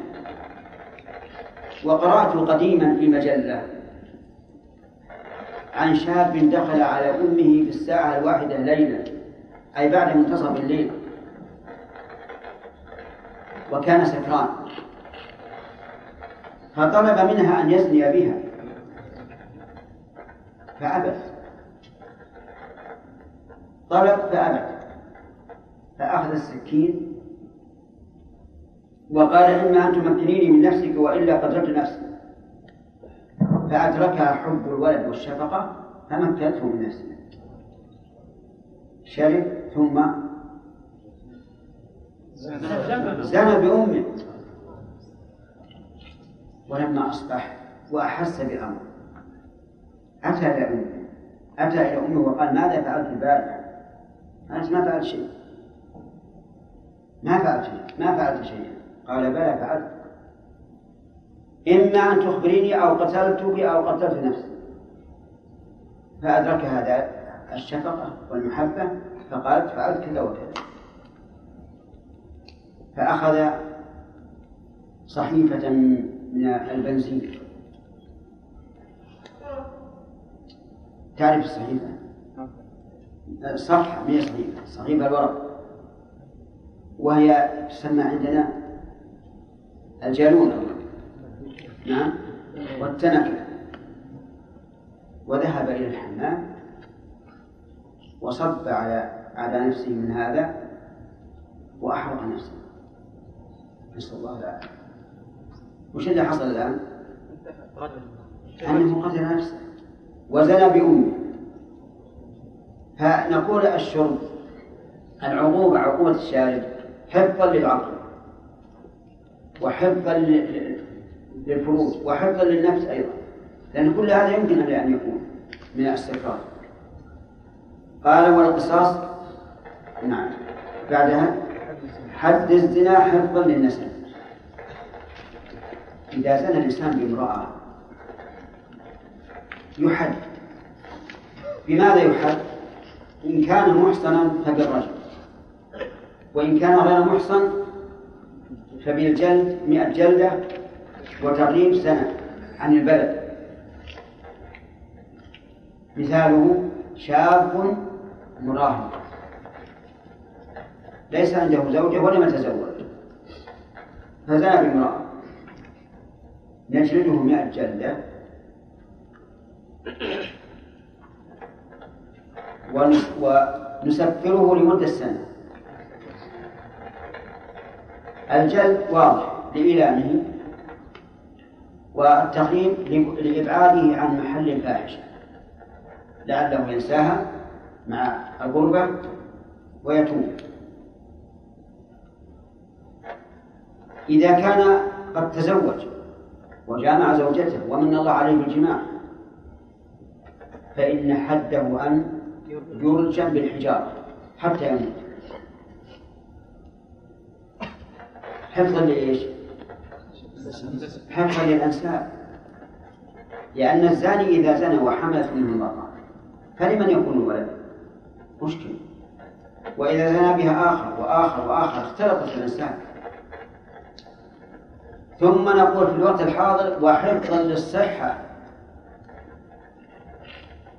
Speaker 1: وقرأت قديما في مجلة عن شاب دخل على أمه في الساعة الواحدة ليلا أي بعد منتصف الليل. وكان سكران فطلب منها أن يزني بها. فأبت طلب فأبت فأخذ السكين. وقال إما أن تمكنيني من نفسك وإلا قتلت نفسي. فأدركها حب الولد والشفقة فمكنته من نفسها شرب ثم زنى بأمه. ولما أصبح وأحس بأمر. أتى إلى أمه. أتى إلى أمه وقال ماذا فعلت البارحة؟ قالت ما فعلت شيء ما فعلت شيء ما فعلت شيئا. قال بلى فعلت. إما أن تخبريني أو قتلتك أو قتلت نفسي فأدرك هذا الشفقة والمحبة فقالت فعلت كذا وكذا. فأخذ صحيفة من البنزين. تعرف الصحيفة؟ صفحة من صحيفة صحيفة الورق. وهي تسمى عندنا الجالونة نعم والتنكة وذهب إلى الحمام وصب على على نفسه من هذا وأحرق نفسه. نسأل الله العافية. وش اللي حصل الآن؟ أنه قتل نفسه. وزنى بأمه. فنقول الشرب العقوبة عقوبة الشارب حفظا للعقل وحفظا لل- للفروج وحفظا للنفس أيضا. لأن كل هذا يمكن أن يكون من الاستكرار قال والقصاص؟ نعم. بعدها حد الزنا حفظا للنسل. إذا زنى الإنسان بامرأة يحد. بماذا يحد؟ إن كان محصنا فبالرجل. وإن كان غير محصن فبالجلد مئة جلدة وتغريب سنة عن البلد. مثاله شاب مراهن. ليس عنده زوجة ولم يتزوج. فزاد بامرأة. نجلده مئة جلدة ونسفره لمدة سنة. الجلد واضح لإعلانه والتقييم لإبعاده عن محل الفاحشة لعله ينساها مع الغربة ويتوب. إذا كان قد تزوج وجامع زوجته ومن الله عليه بالجماع فإن حده أن يرجم بالحجارة حتى يموت. حفظا لإيش؟ حفظا للأنساب. لأن الزاني إذا زنى وحملت منه المرأة فلمن يكون الولد؟ مشكلة. وإذا زنى بها آخر وآخر وآخر اختلطت الأنساب. ثم نقول في الوقت الحاضر وحفظا للصحة.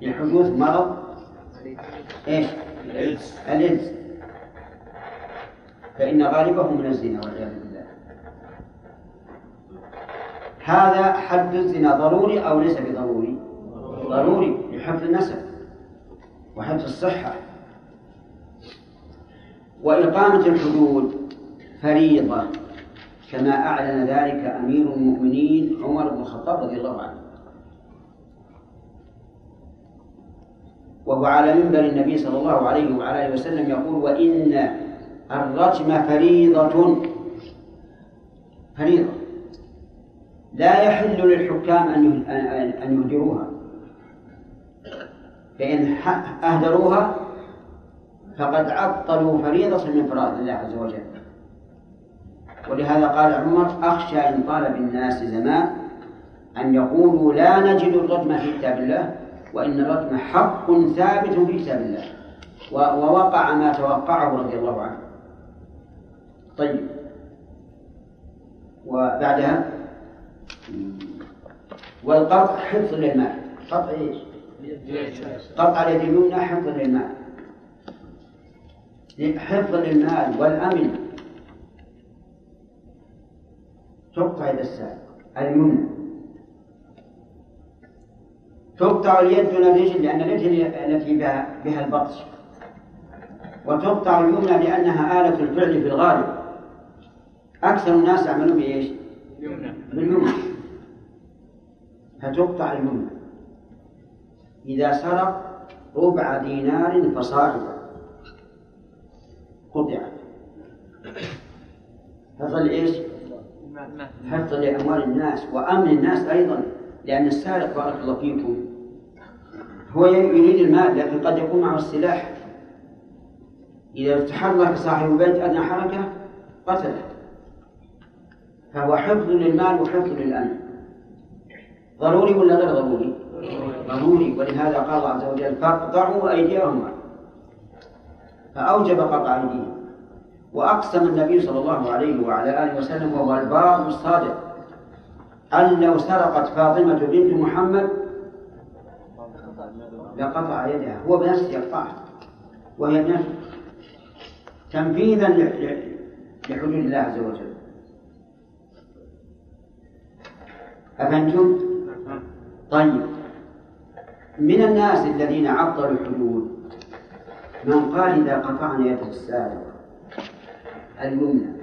Speaker 1: لحدوث مرض. إيش؟ الإيدز فإن غالبه من الزنا والعياذ بالله. هذا حد الزنا ضروري أو ليس بضروري؟ ضروري. لحفظ النسب وحفظ الصحة. وإقامة الحدود فريضة. كما أعلن ذلك أمير المؤمنين عمر بن الخطاب رضي الله عنه. وهو على منبر النبي صلى الله عليه وعلى آله وسلم يقول وإن الرجم فريضة. فريضة. لا يحل للحكام أن أن يهدروها فإن أهدروها فقد عطلوا فريضة من فرائض الله عز وجل. ولهذا قال عمر أخشى إن طال بالناس زمان أن يقولوا لا نجد الرجم في كتاب الله وإن الرجم حق ثابت في كتاب الله. ووقع ما توقعه رضي الله عنه. طيب. وبعدها؟ والقطع حفظ للمال قطع إيش؟ قطع اليد اليمنى حفظ للمال حفظ للمال والأمن. تقطع يد السارق اليمنى تقطع اليد دون الرجل لأن الرجل التي بها, بها البطش وتقطع اليمنى لأنها آلة الفعل في الغالب أكثر الناس يعملون بإيش؟ باليمنى فتقطع اليمنى إذا سرق ربع دينار فصاعدا قطعت فظل إيش؟ حفظا لأموال الناس وأمن الناس أيضا لأن السارق بارك الله فيكم. هو يريد المال لكن قد يكون معه السلاح. إذا تحرك صاحب البيت أدنى حركة قتله. فهو حفظ للمال وحفظ للأمن. ضروري ولا غير ضروري؟ ضروري. ولهذا قال الله عز وجل فاقطعوا أيديهما فأوجب قطع أيديهم. وأقسم النبي صلى الله عليه وعلى آله وسلم وهو البار الصادق أن لو سرقت فاطمة بنت محمد لقطع يدها هو بنفسه يقطعها وهي بنفسه تنفيذا لحدود الله عز وجل. أفهمتم؟ طيب. من الناس الذين عطلوا الحدود من قال إذا قطعنا يد السارق اليمنى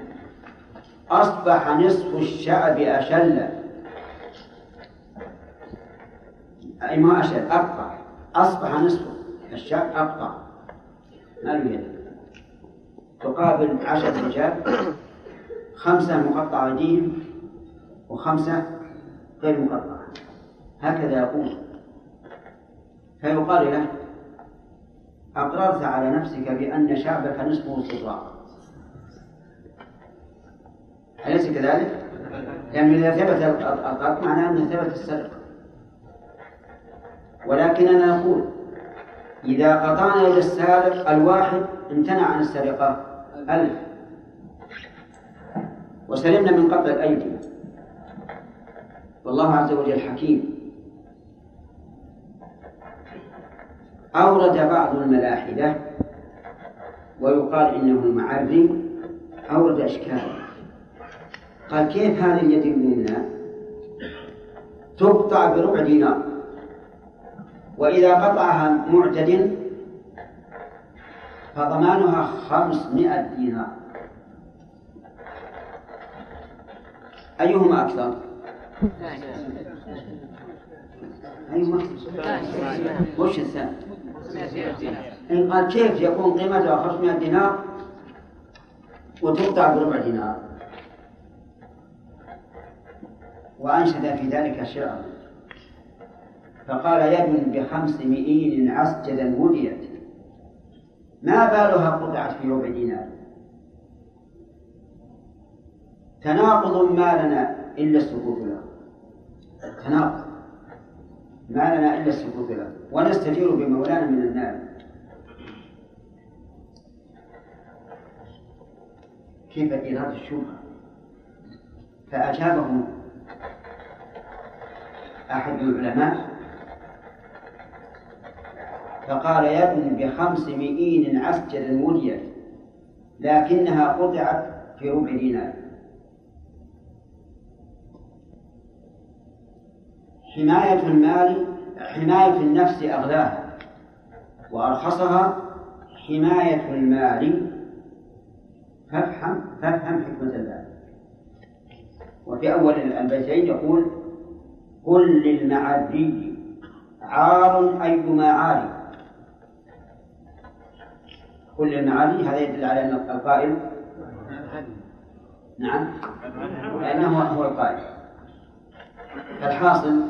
Speaker 1: أصبح نصف الشعب أشل. أي ما أشل أقطع. أصبح نصف الشعب أقطع. ما يد تقابل عشرة رجال خمسة مقطع أيديهم وخمسة غير مقطعة. هكذا يقول. فيقال له أقررت على نفسك بأن شعبك نصفه استطراق أليس كذلك؟ لأنه إذا ثبت القتل معناه أنه ثبت السرقة ولكننا نقول إذا قطعنا يد السارق الواحد امتنع عن السرقة. ألف. وسلمنا من قبل الأيدي. والله عز وجل حكيم. أورد بعض الملاحدة ويقال إنه المعري أورد إشكالا قال كيف هذه اليد اليمنى تقطع بربع دينار وإذا قطعها معتد فضمانها خمسمائة دينار أيهما أكثر؟ أيهما؟ وش الثاني؟ إن قال كيف يكون قيمتها 500 دينار وتقطع بربع دينار وأنشد في ذلك شعرا فقال يد بخمس مئين عسجدا وديت ما بالها قطعت في ربع دينار. تناقض ما لنا إلا السكوت له تناقض ما لنا إلا السكوت له ونستجير بمولانا من النار. كيف إيراد الشبهة؟ فأجابه أحد العلماء فقال يد بخمس مئين عسجدا مليا لكنها قطعت في ربع دينار. حماية المال حماية النفس أغلاها وأرخصها حماية المال. فافهم فافهم حكمة الله. وفي أول البيتين يقول قل للمعري عار أيما عار قل للمعري هذا يدل على أن القائل نعم لأنه هو القائل الحاصل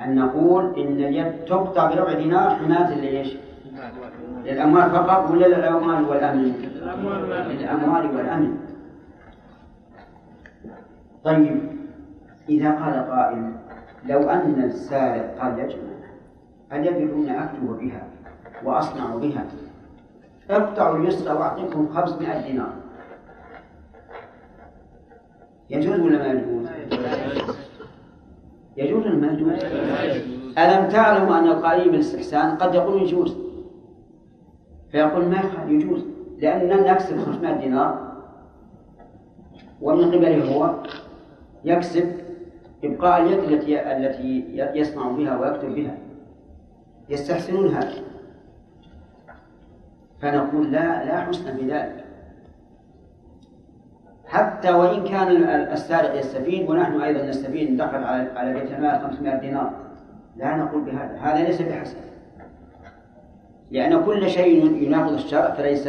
Speaker 1: أن نقول إن اليد تقطع بربع دينار حماية لإيش؟ للأموال فقط ولا للأموال والأمن؟ للأموال والأمن طيب إذا قال قائل لو أن السارق قال يجمع اليد يدرون أكتب بها وأصنع بها اقطعوا اليسرى وأعطيكم 500 دينار يجوز ولا ما يجوز؟ يجوز ولا ما يجوز؟ ألم تعلموا أن القائل بالاستحسان قد يقول يجوز فيقول ما يجوز لأننا نكسب 500 دينار ومن قبله هو يكسب إبقاء اليد التي التي يصنع بها ويكتب بها. يستحسنون هذا فنقول لا لا حسن في ذلك. حتى وإن كان السارق يستفيد ونحن أيضا نستفيد ندخل على على بيت المال 500 دينار. لا نقول بهذا. هذا ليس بحسن. لأن كل شيء يناقض الشرع فليس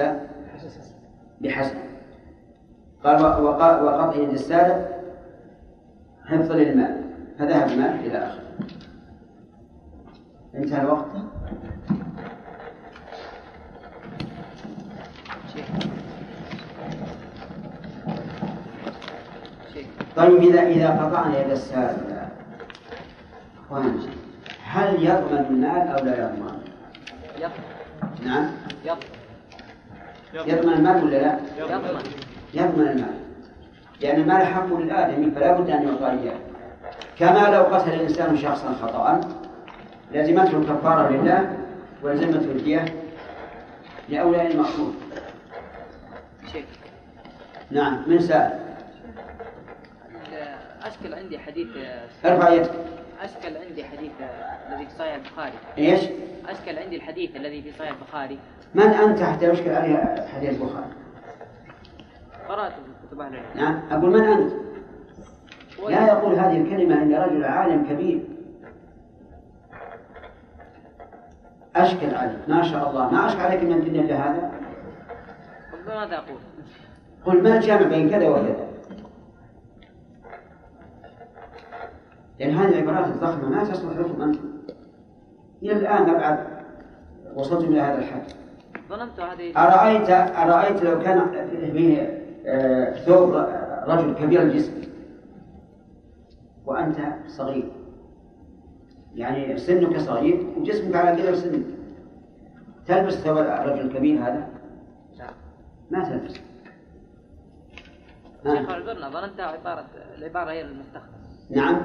Speaker 1: بحسن. قال وقطع يد حفظ للمال فذهب المال إلى آخره. انتهى الوقت. طيب إذا إذا قطعنا يد أخوان هل يضمن المال أو لا يضمن؟
Speaker 3: يضمن.
Speaker 1: نعم.
Speaker 3: يضمن.
Speaker 1: يضمن المال ولا لا؟
Speaker 3: يضمن.
Speaker 1: يضمن المال. لأن المال حق للآدمي فلا بد أن يعطى إياه. كما لو قتل الإنسان شخصا خطأ لزمته الكفارة لله ولزمته الدية لأولياء المقصود نعم من سأل؟
Speaker 3: أشكل عندي حديث
Speaker 1: ارفع يدك.
Speaker 3: أشكل عندي حديث الذي في صحيح البخاري.
Speaker 1: إيش؟
Speaker 3: أشكل عندي الحديث الذي في صحيح البخاري.
Speaker 1: من أنت حتى يشكل عليه حديث البخاري؟
Speaker 3: قرأته.
Speaker 1: نعم. أقول من أنت؟ لا يقول هذه الكلمة إلا رجل عالم كبير. أشكل عليك. ما شاء الله. ما أشكل عليك من الدنيا إلا هذا
Speaker 3: ماذا أقول؟
Speaker 1: قل ما الجامع بين كذا وكذا. لأن هذه العبارات الضخمة ما تصلح لكم أنتم. إلى الآن أبعد وصلتم إلى هذا الحد.
Speaker 3: ظننت هذه
Speaker 1: أرأيت أرأيت لو كان فيه ثوب رجل كبير الجسم. وأنت صغير. يعني سنك صغير وجسمك على قدر سنك تلبس ثوب الرجل الكبير هذا؟
Speaker 7: لا.
Speaker 1: ما تلبس.
Speaker 7: شيخ
Speaker 1: ها.
Speaker 7: اعذرنا ظننت عبارة العبارة هي المستخدمة
Speaker 1: نعم.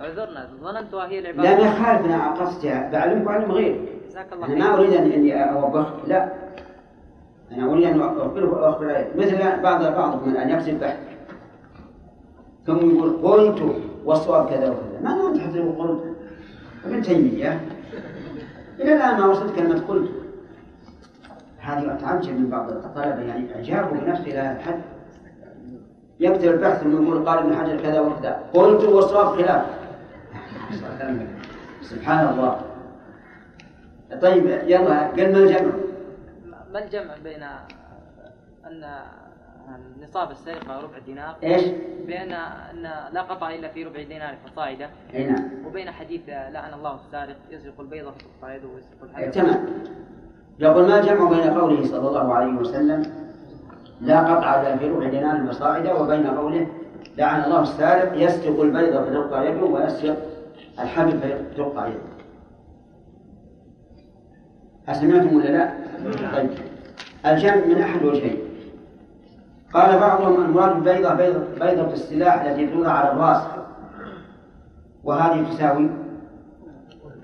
Speaker 7: اعذرنا ظننتها هي
Speaker 1: لا
Speaker 7: العبارة.
Speaker 1: ما يخالف أنا قصدي بعلمك وعلم غيرك.
Speaker 7: جزاك الله خير.
Speaker 1: ما ان اني اوبخ لا. أنا اريد ان اخبرك واخبر عليك مثل بعض بعضكم الان يكتب بحث. ثم يقول قلت والصواب كذا وكذا. ما انت حتى قلت ابن تيمية. إلى الآن ما وصلت كلمة قلت. هذه أتعجب من بعض الطلبة. يعني اعجابه بنفسه إلى هذا الحد. يكتب البحث ثم يقول قال ابن حجر كذا وكذا. قلت والصواب خلاف. سبحان الله. طيب يلا قل ما الجمع
Speaker 7: ما الجمع بين أن نصاب السرقة ربع دينار
Speaker 1: إيش؟
Speaker 7: بأن أن لا قطع إلا في ربع دينار فصاعدة
Speaker 1: إي نعم.
Speaker 7: وبين حديث لعن الله السارق يسرق البيضة فتقطع يده ويسرق الحجر
Speaker 1: تمام. يقول ما الجمع بين قوله صلى الله عليه وسلم لا قطع إلا في ربع دينار وصاعدة وبين قوله لعن الله السارق يسرق البيض فتقطع يده ويسرق الحبل فتقطع يده أسمعتم ولا لا؟ طيب. الجمع من أحد وجهين. قال بعضهم المراد بالبيضة بيضة, بيضة السلاح التي توضع على الرأس. وهذه تساوي؟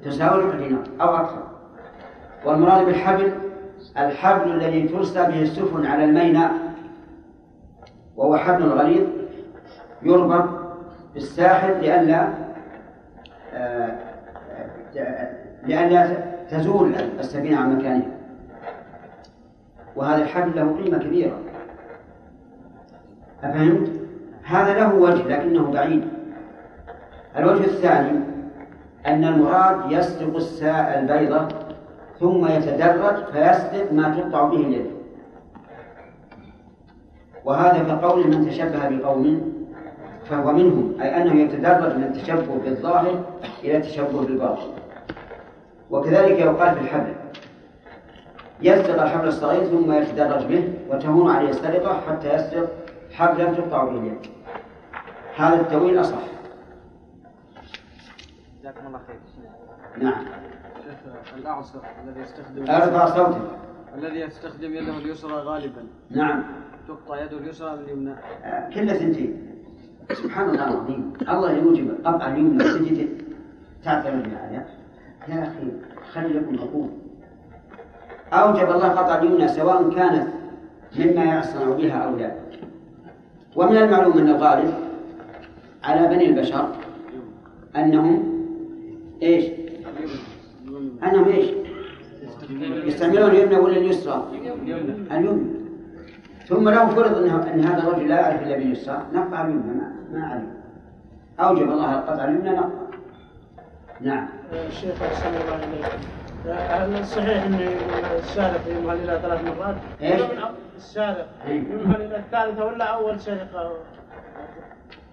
Speaker 1: تساوي ربع دينار أو أكثر. والمراد بالحبل الحبل الذي ترسى به السفن على الميناء وهو حبل غليظ يربط بالساحل لئلا آه، لئلا تزول السفينة عن مكانها. وهذا الحبل له قيمة كبيرة. أفهمت؟ هذا له وجه لكنه بعيد. الوجه الثاني أن المراد يسلق الساء البيضة ثم يتدرج فيسلق ما تقطع به اليد. وهذا كقول من تشبه بقوم فهو منهم أي أنه يتدرج من التشبه بالظاهر إلى التشبه بالباطن. وكذلك يقال في الحبل. يسرق الحبل الصغير ثم يتدرج به وتهون عليه السرقة حتى يسرق حبلا تقطع به اليد. هذا التأويل أصح.
Speaker 7: جزاكم الله خير.
Speaker 1: نعم.
Speaker 6: الأعصر الذي يستخدم
Speaker 1: ارفع صوتك.
Speaker 6: الذي يستخدم يده اليسرى غالبا.
Speaker 1: نعم.
Speaker 6: تقطع يده اليسرى من اليمنى؟
Speaker 1: آه، كل ثنتين. سبحان الله العظيم. الله يوجب قطع اليمنى تجي تعتمد عليها يا أخي خلي لكم عقول أوجب الله قطع اليمنى سواء كانت مما يصنع بها أو لا ومن المعلوم أن الغالب على بني البشر أنهم إيش؟ أنهم إيش؟ يستعملون اليمنى ولا اليسرى؟ اليمنى ثم لو فرض أن هذا الرجل لا يعرف إلا باليسرى نقطع اليمنى ما, ما أوجب الله قطع اليمنى نقطع نعم
Speaker 2: الشيخ أحسن الله إليك هل صحيح أن السارق يمهل إلى ثلاث مرات؟
Speaker 1: إيش؟
Speaker 2: السارق
Speaker 1: إيه.
Speaker 2: يمهل إلى الثالثة ولا أول سرقة؟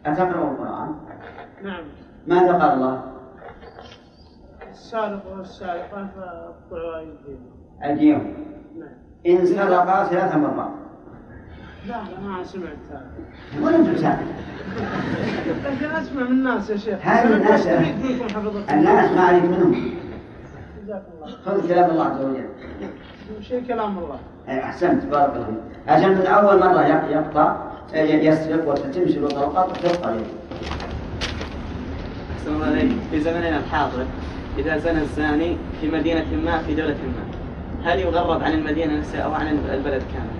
Speaker 1: أتقرأ القرآن؟
Speaker 2: نعم
Speaker 1: ماذا قال الله؟
Speaker 2: السارق والسارقة فأقطعوا أيديهم
Speaker 1: أيديهم
Speaker 2: نعم
Speaker 1: إن سرقا ثلاث مرات
Speaker 2: لا لا ما سمعت. هذا
Speaker 1: ولا أنتم سامع
Speaker 2: لكن أسمع من الناس يا شيخ.
Speaker 1: هذه الناس الناس ما عليك منهم.
Speaker 2: جزاك الله.
Speaker 1: خذ كلام الله عز وجل.
Speaker 2: شيء كلام الله؟
Speaker 1: أي أحسنت بارك الله فيك. عشان من أول مرة يق- يقطع يسرق وتتم شروط القطع تقطع يده.
Speaker 8: أحسن الله عليك في زمننا الحاضر إذا زنى الزاني في مدينة ما في دولة ما هل يغرب عن المدينة نفسها أو عن البلد كامل؟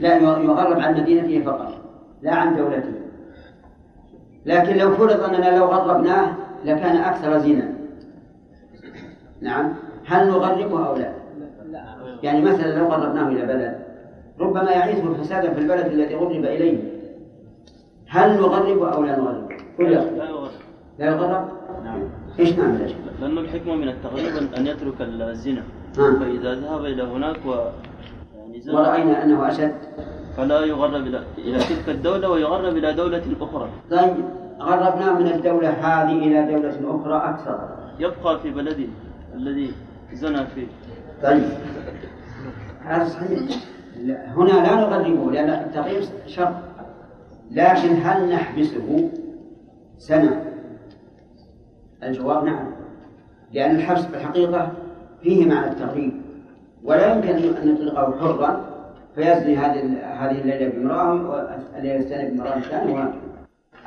Speaker 1: لا يغرب عن مدينته فقط لا عن دولته. لكن لو فرض أننا لو غربناه لكان أكثر زنا نعم. هل نغربه أو لا؟ يعني مثلا لو قربناه إلى بلد ربما يعيثه فسادا في البلد الذي غرب إليه. هل نغربه أو لا نغربه؟
Speaker 9: لا يغرب.
Speaker 1: لا يغرب؟
Speaker 9: نعم.
Speaker 1: إيش نعمل يا شيخ؟
Speaker 9: لأن الحكمة من التغريب أن- يترك الزنا.
Speaker 1: ها.
Speaker 9: فإذا ذهب إلى هناك و
Speaker 1: ورأينا أنه أشد.
Speaker 9: فلا يغرب إلى تلك الدولة ويغرب إلى دولة أخرى.
Speaker 1: طيب غربناه من الدولة هذه إلى دولة أخرى أكثر.
Speaker 9: يبقى في بلده الذي زنى فيه.
Speaker 1: طيب. هذا صحيح. لا، هنا لا نغربه لأن التغريب شر لكن هل نحبسه؟ سنة الجواب نعم. لأن الحبس في الحقيقة فيه معنى التغريب. ولا يمكن أن نطلقه حرا فيزني هذه هذه الليلة بامرأة والليلة الثانية بامرأة ثانية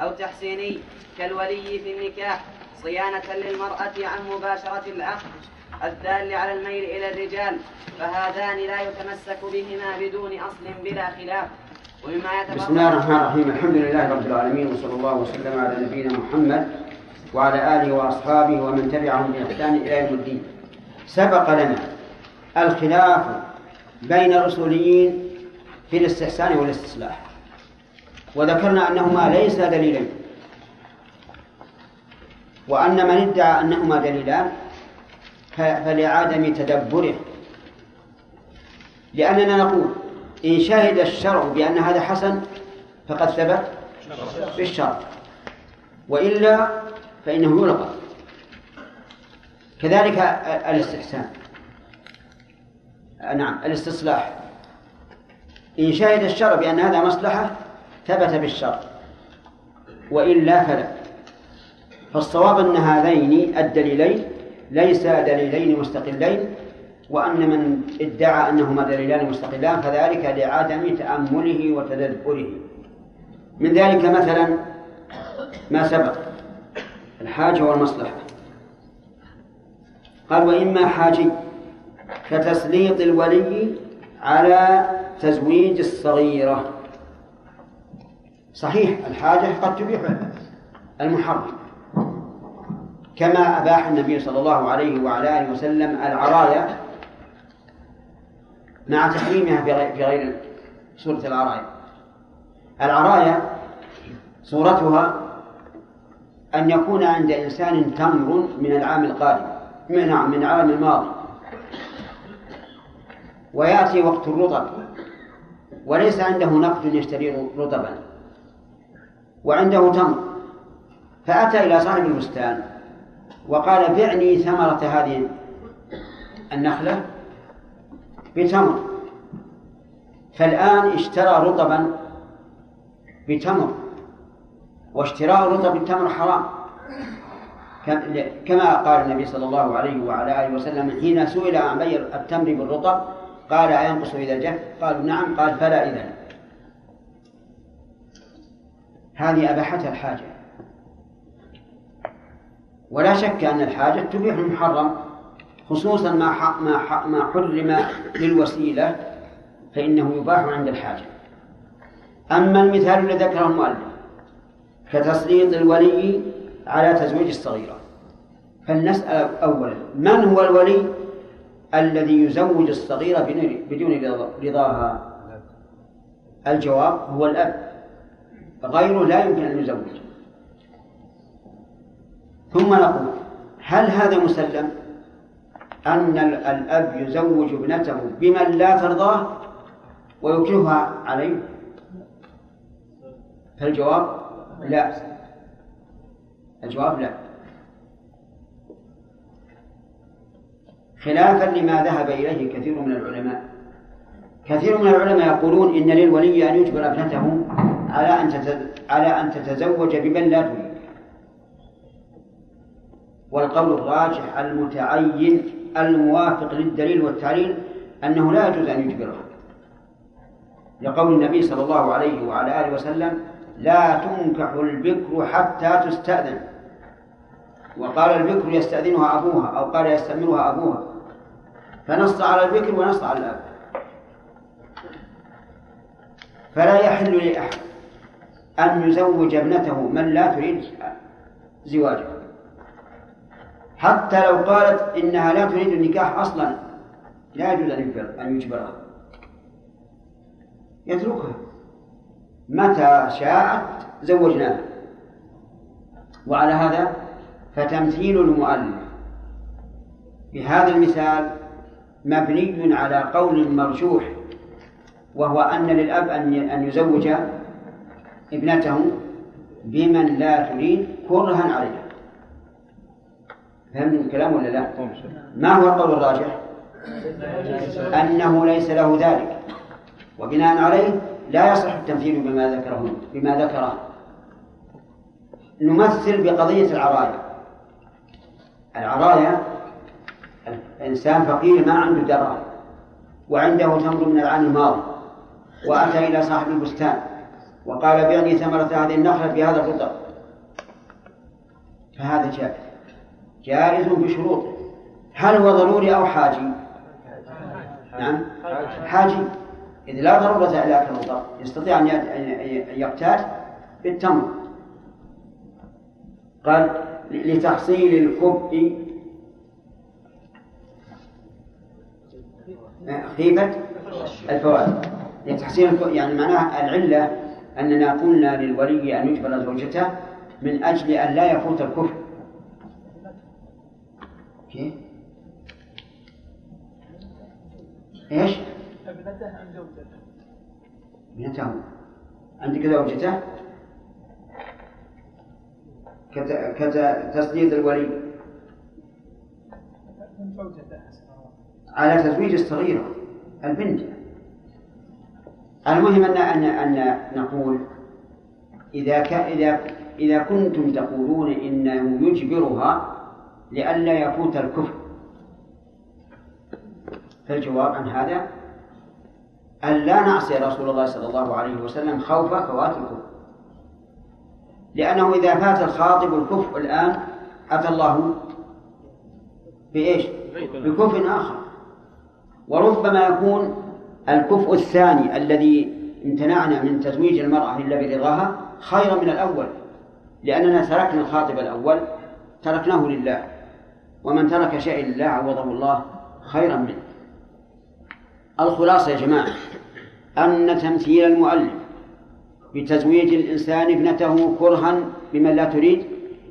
Speaker 3: أو تحسيني كالولي في النكاح صيانة للمرأة عن مباشرة العقد الدال على الميل إلى الرجال فهذان لا يتمسك بهما بدون أصل بلا خلاف. ومما
Speaker 1: بسم الله الرحمن الرحيم الحمد لله رب العالمين وصلى الله وسلم على نبينا محمد وعلى آله وأصحابه ومن تبعهم بإحسان إلى يوم الدين. سبق لنا الخلاف بين الأصوليين في الاستحسان والاستصلاح. وذكرنا أنهما ليس دليلين وأن من ادعى أنهما دليلان فلعدم تدبره. لأننا نقول إن شهد الشرع بأن هذا حسن فقد ثبت بالشرع. وإلا فإنه يلغى. كذلك الاستحسان. نعم الاستصلاح. إن شهد الشرع بأن هذا مصلحة ثبت بالشرع وإلا فلا. فالصواب أن هذين الدليلين ليسا دليلين مستقلين وأن من ادعى أنهما دليلان مستقلان فذلك لعدم تأمله وتدبره من ذلك مثلا ما سبق الحاجة والمصلحة. قال وإما حاجي. كتسليط الولي على تزويج الصغيرة. صحيح الحاجة قد تبيح المحرم. كما أباح النبي صلى الله عليه وعلى آله وسلم العرايا مع تحريمها في غير, سورة العرايا. العرايا صورتها أن يكون عند إنسان تمر من العام القادم من نعم من العام الماضي. ويأتي وقت الرطب. وليس عنده نقد يشتري رطبا. وعنده تمر. فأتى إلى صاحب البستان وقال بعني ثمرة هذه النخلة بتمر. فالآن اشترى رطبا بتمر. واشتراء رطب التمر حرام. كما قال النبي صلى الله عليه وعلى آله وسلم حين سئل عن بيع التمر بالرطب قال أينقص إذا جف قالوا نعم. قال فلا إذا. هذه أباحتها الحاجة. ولا شك أن الحاجة تبيح المحرم خصوصا ما ما ما حرم للوسيلة فإنه يباح عند الحاجة. أما المثال الذي ذكره المؤلف كتسليط الولي على تزويج الصغيرة. فلنسأل أولا من هو الولي؟ الذي يزوج الصغيرة بدون رضاها. الجواب هو الأب. غيره لا يمكن أن يزوج. ثم نقول هل هذا مسلم؟ أن الأب يزوج ابنته بمن لا ترضاه ويكرهها عليه. فالجواب لا. الجواب لا. خلافا لما ذهب إليه كثير من العلماء. كثير من العلماء يقولون إن للولي أن يجبر ابنته على أن على أن تتزوج بمن لا تريد. والقول الراجح المتعين الموافق للدليل والتعليل أنه لا يجوز أن يجبرها لقول النبي صلى الله عليه وعلى آله وسلم لا تنكح البكر حتى تستأذن. وقال البكر يستأذنها أبوها أو قال يستأمرها أبوها. فنص على البكر ونص على الأب. فلا يحل لأحد أن يزوج ابنته من لا تريد زواجه. حتى لو قالت إنها لا تريد النكاح أصلا لا يجوز أن يجبرها. يتركها. متى شاءت زوجناها. وعلى هذا فتمثيل المؤلف. بهذا المثال مبني على قول مرجوح وهو أن للأب أن يزوج ابنته بمن لا تريد كرها عليها فهمت الكلام ولا لا؟ ما هو القول الراجح؟ أنه ليس له ذلك وبناء عليه لا يصح التمثيل بما ذكره بما ذكره نمثل بقضية العرايا العرايا إنسان فقير ما عنده دراهم وعنده تمر من العام الماضي وأتى إلى صاحب البستان وقال بعني ثمرة هذه النخلة بهذا الرطب فهذا جائز. جائز بشروط. هل هو ضروري أو حاجي؟ نعم. حاجي. إذ لا ضرورة إلى أكل الرطب يستطيع أن يقتات بالتمر. قال لتحصيل الكبء خيفة الفوائد لتحصيل يعني معناها العلة أننا قلنا للولي أن يجبر زوجته من أجل أن لا يفوت الكفر كيف؟ إيش؟ ابنته أم زوجته؟ ابنته عندك زوجته؟ كذا تسديد الولي على تزويج الصغيرة البنت. المهم أن أن أن نقول إذا ك... إذا إذا كنتم تقولون إنه يجبرها لئلا يفوت الكفر. فالجواب عن هذا أن لا نعصي رسول الله صلى الله عليه وسلم خوف فوات الكفر. لأنه إذا فات الخاطب الكفء الآن أتى الله بإيش؟ بكفء آخر. وربما يكون الكفء الثاني الذي امتنعنا من تزويج المرأة إلا برضاها خيرا من الأول لأننا تركنا الخاطب الأول تركناه لله ومن ترك شيء لله عوضه الله خيرا منه. الخلاصة يا جماعة أن تمثيل المؤلف بتزويج الإنسان ابنته كرها بمن لا تريد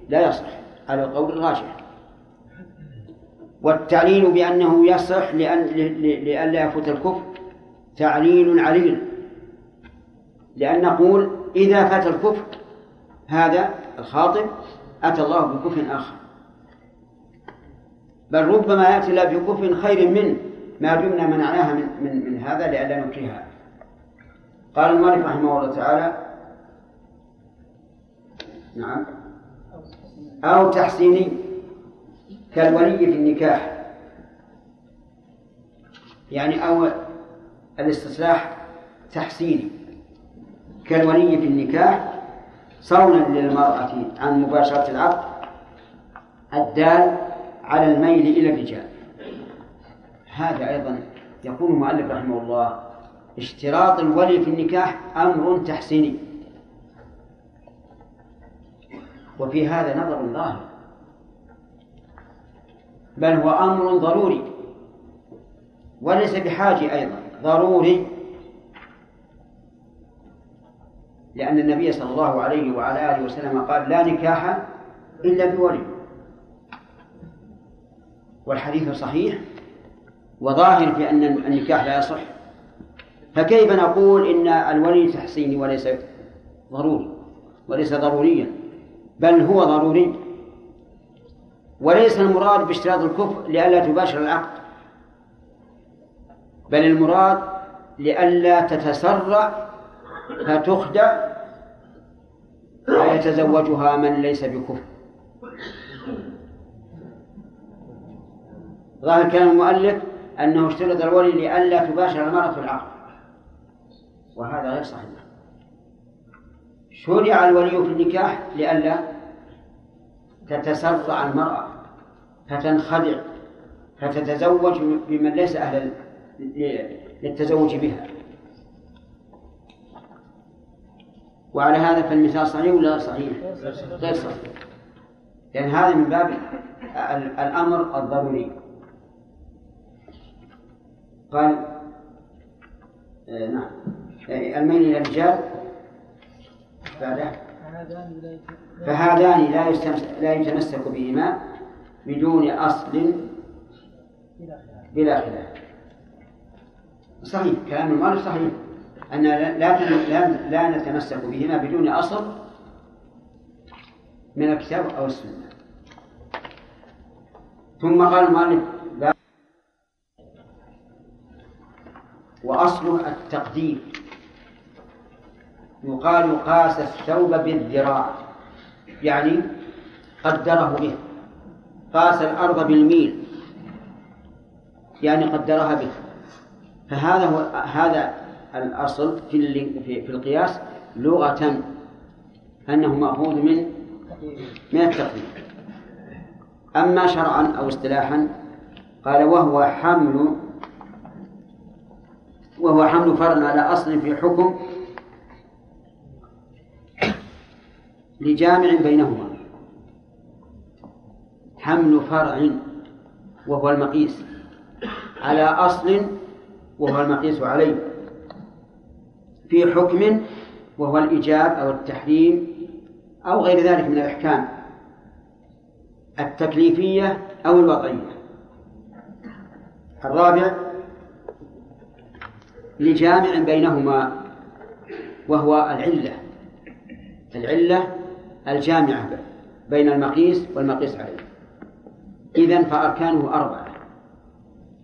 Speaker 1: لا يصح على القول الراجح. والتعليل بأنه يصح لأن لئلا يفوت الكفر. تعليل عليل. لأن نقول إذا فات الكفر هذا الخاطب أتى الله بكفر آخر. بل ربما يأتي الله بكفر خير منه ما دمنا منعناها من, من, من هذا لئلا نكرهها. قال المؤلف رحمه الله تعالى نعم. أو تحسيني. كالولي في النكاح. يعني أو الاستصلاح تحسيني كالولي في النكاح صونا للمرأة عن مباشرة العقد الدال على الميل إلى الرجال. هذا أيضا يقول المؤلف رحمه الله اشتراط الولي في النكاح أمر تحسيني. وفي هذا نظر ظاهر. بل هو أمر ضروري وليس بحاجة أيضا ضروري. لأن النبي صلى الله عليه وعلى آله وسلم قال لا نكاح إلا بولي. والحديث صحيح وظاهر في أن النكاح لا يصح. فكيف نقول إن الولي تحسيني وليس ضروري وليس ضروريا؟ بل هو ضروري. وليس المراد باشتراط الكفر لئلا تباشر العقد بل المراد لئلا تتسرع فتخدع ويتزوجها من ليس بكفر. ظاهر كلام المؤلف أنه اشترط الولي لئلا تباشر المرأة في العقد وهذا غير صحيح. شرع الولي في النكاح لئلا تتسرع المرأة فتنخدع فتتزوج بمن ليس أهلا للتزوج بها. وعلى هذا فالمثال صحيح ولا صحيح؟ غير صحيح. لأن هذا من باب الأمر الضروري. قال آه نعم. آه، الميل إلى الرجال بعده. فهذان لا لا يتمسك بهما بدون أصل بلا خلاف. صحيح كلام المؤلف صحيح. أن لا لا لا نتمسك بهما بدون أصل من الكتاب أو السنة. ثم قال المؤلف وأصله التقدير. يقال قاس الثوب بالذراع يعني قدره به. قاس الأرض بالميل يعني قدرها به. فهذا هو هذا الأصل في في القياس لغة أنه مأخوذ من من التقليد أما شرعا أو اصطلاحا قال وهو حمل وهو حمل فرع على أصل في حكم لجامع بينهما. حمل فرع وهو المقيس. على أصل وهو المقيس عليه. في حكم وهو الإيجاب أو التحريم أو غير ذلك من الأحكام. التكليفية أو الوضعية الرابع لجامع بينهما وهو العلة. العلة الجامعة بين المقيس والمقيس عليه. إذن فأركانه أربعة.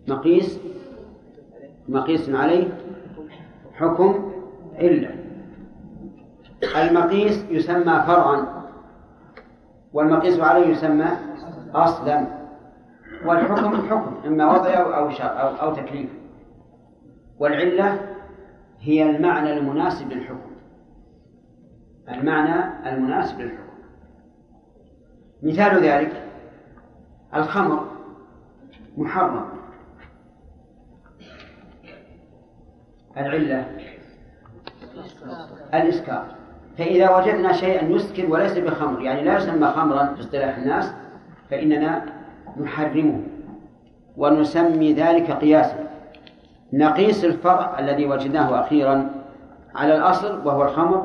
Speaker 1: مقيس مقيس عليه حكم علة المقيس يسمى فرعا والمقيس عليه يسمى أصلا. والحكم حكم إما وضعي أو أو, أو تكليف. والعلة هي المعنى المناسب للحكم. المعنى المناسب للحكم. مثال ذلك الخمر محرم. العلة. الإسكار. فإذا وجدنا شيئا يسكر وليس بخمر يعني لا يسمى خمرا في اصطلاح الناس فإننا نحرمه ونسمي ذلك قياسا. نقيس الفرع الذي وجدناه أخيرا على الأصل وهو الخمر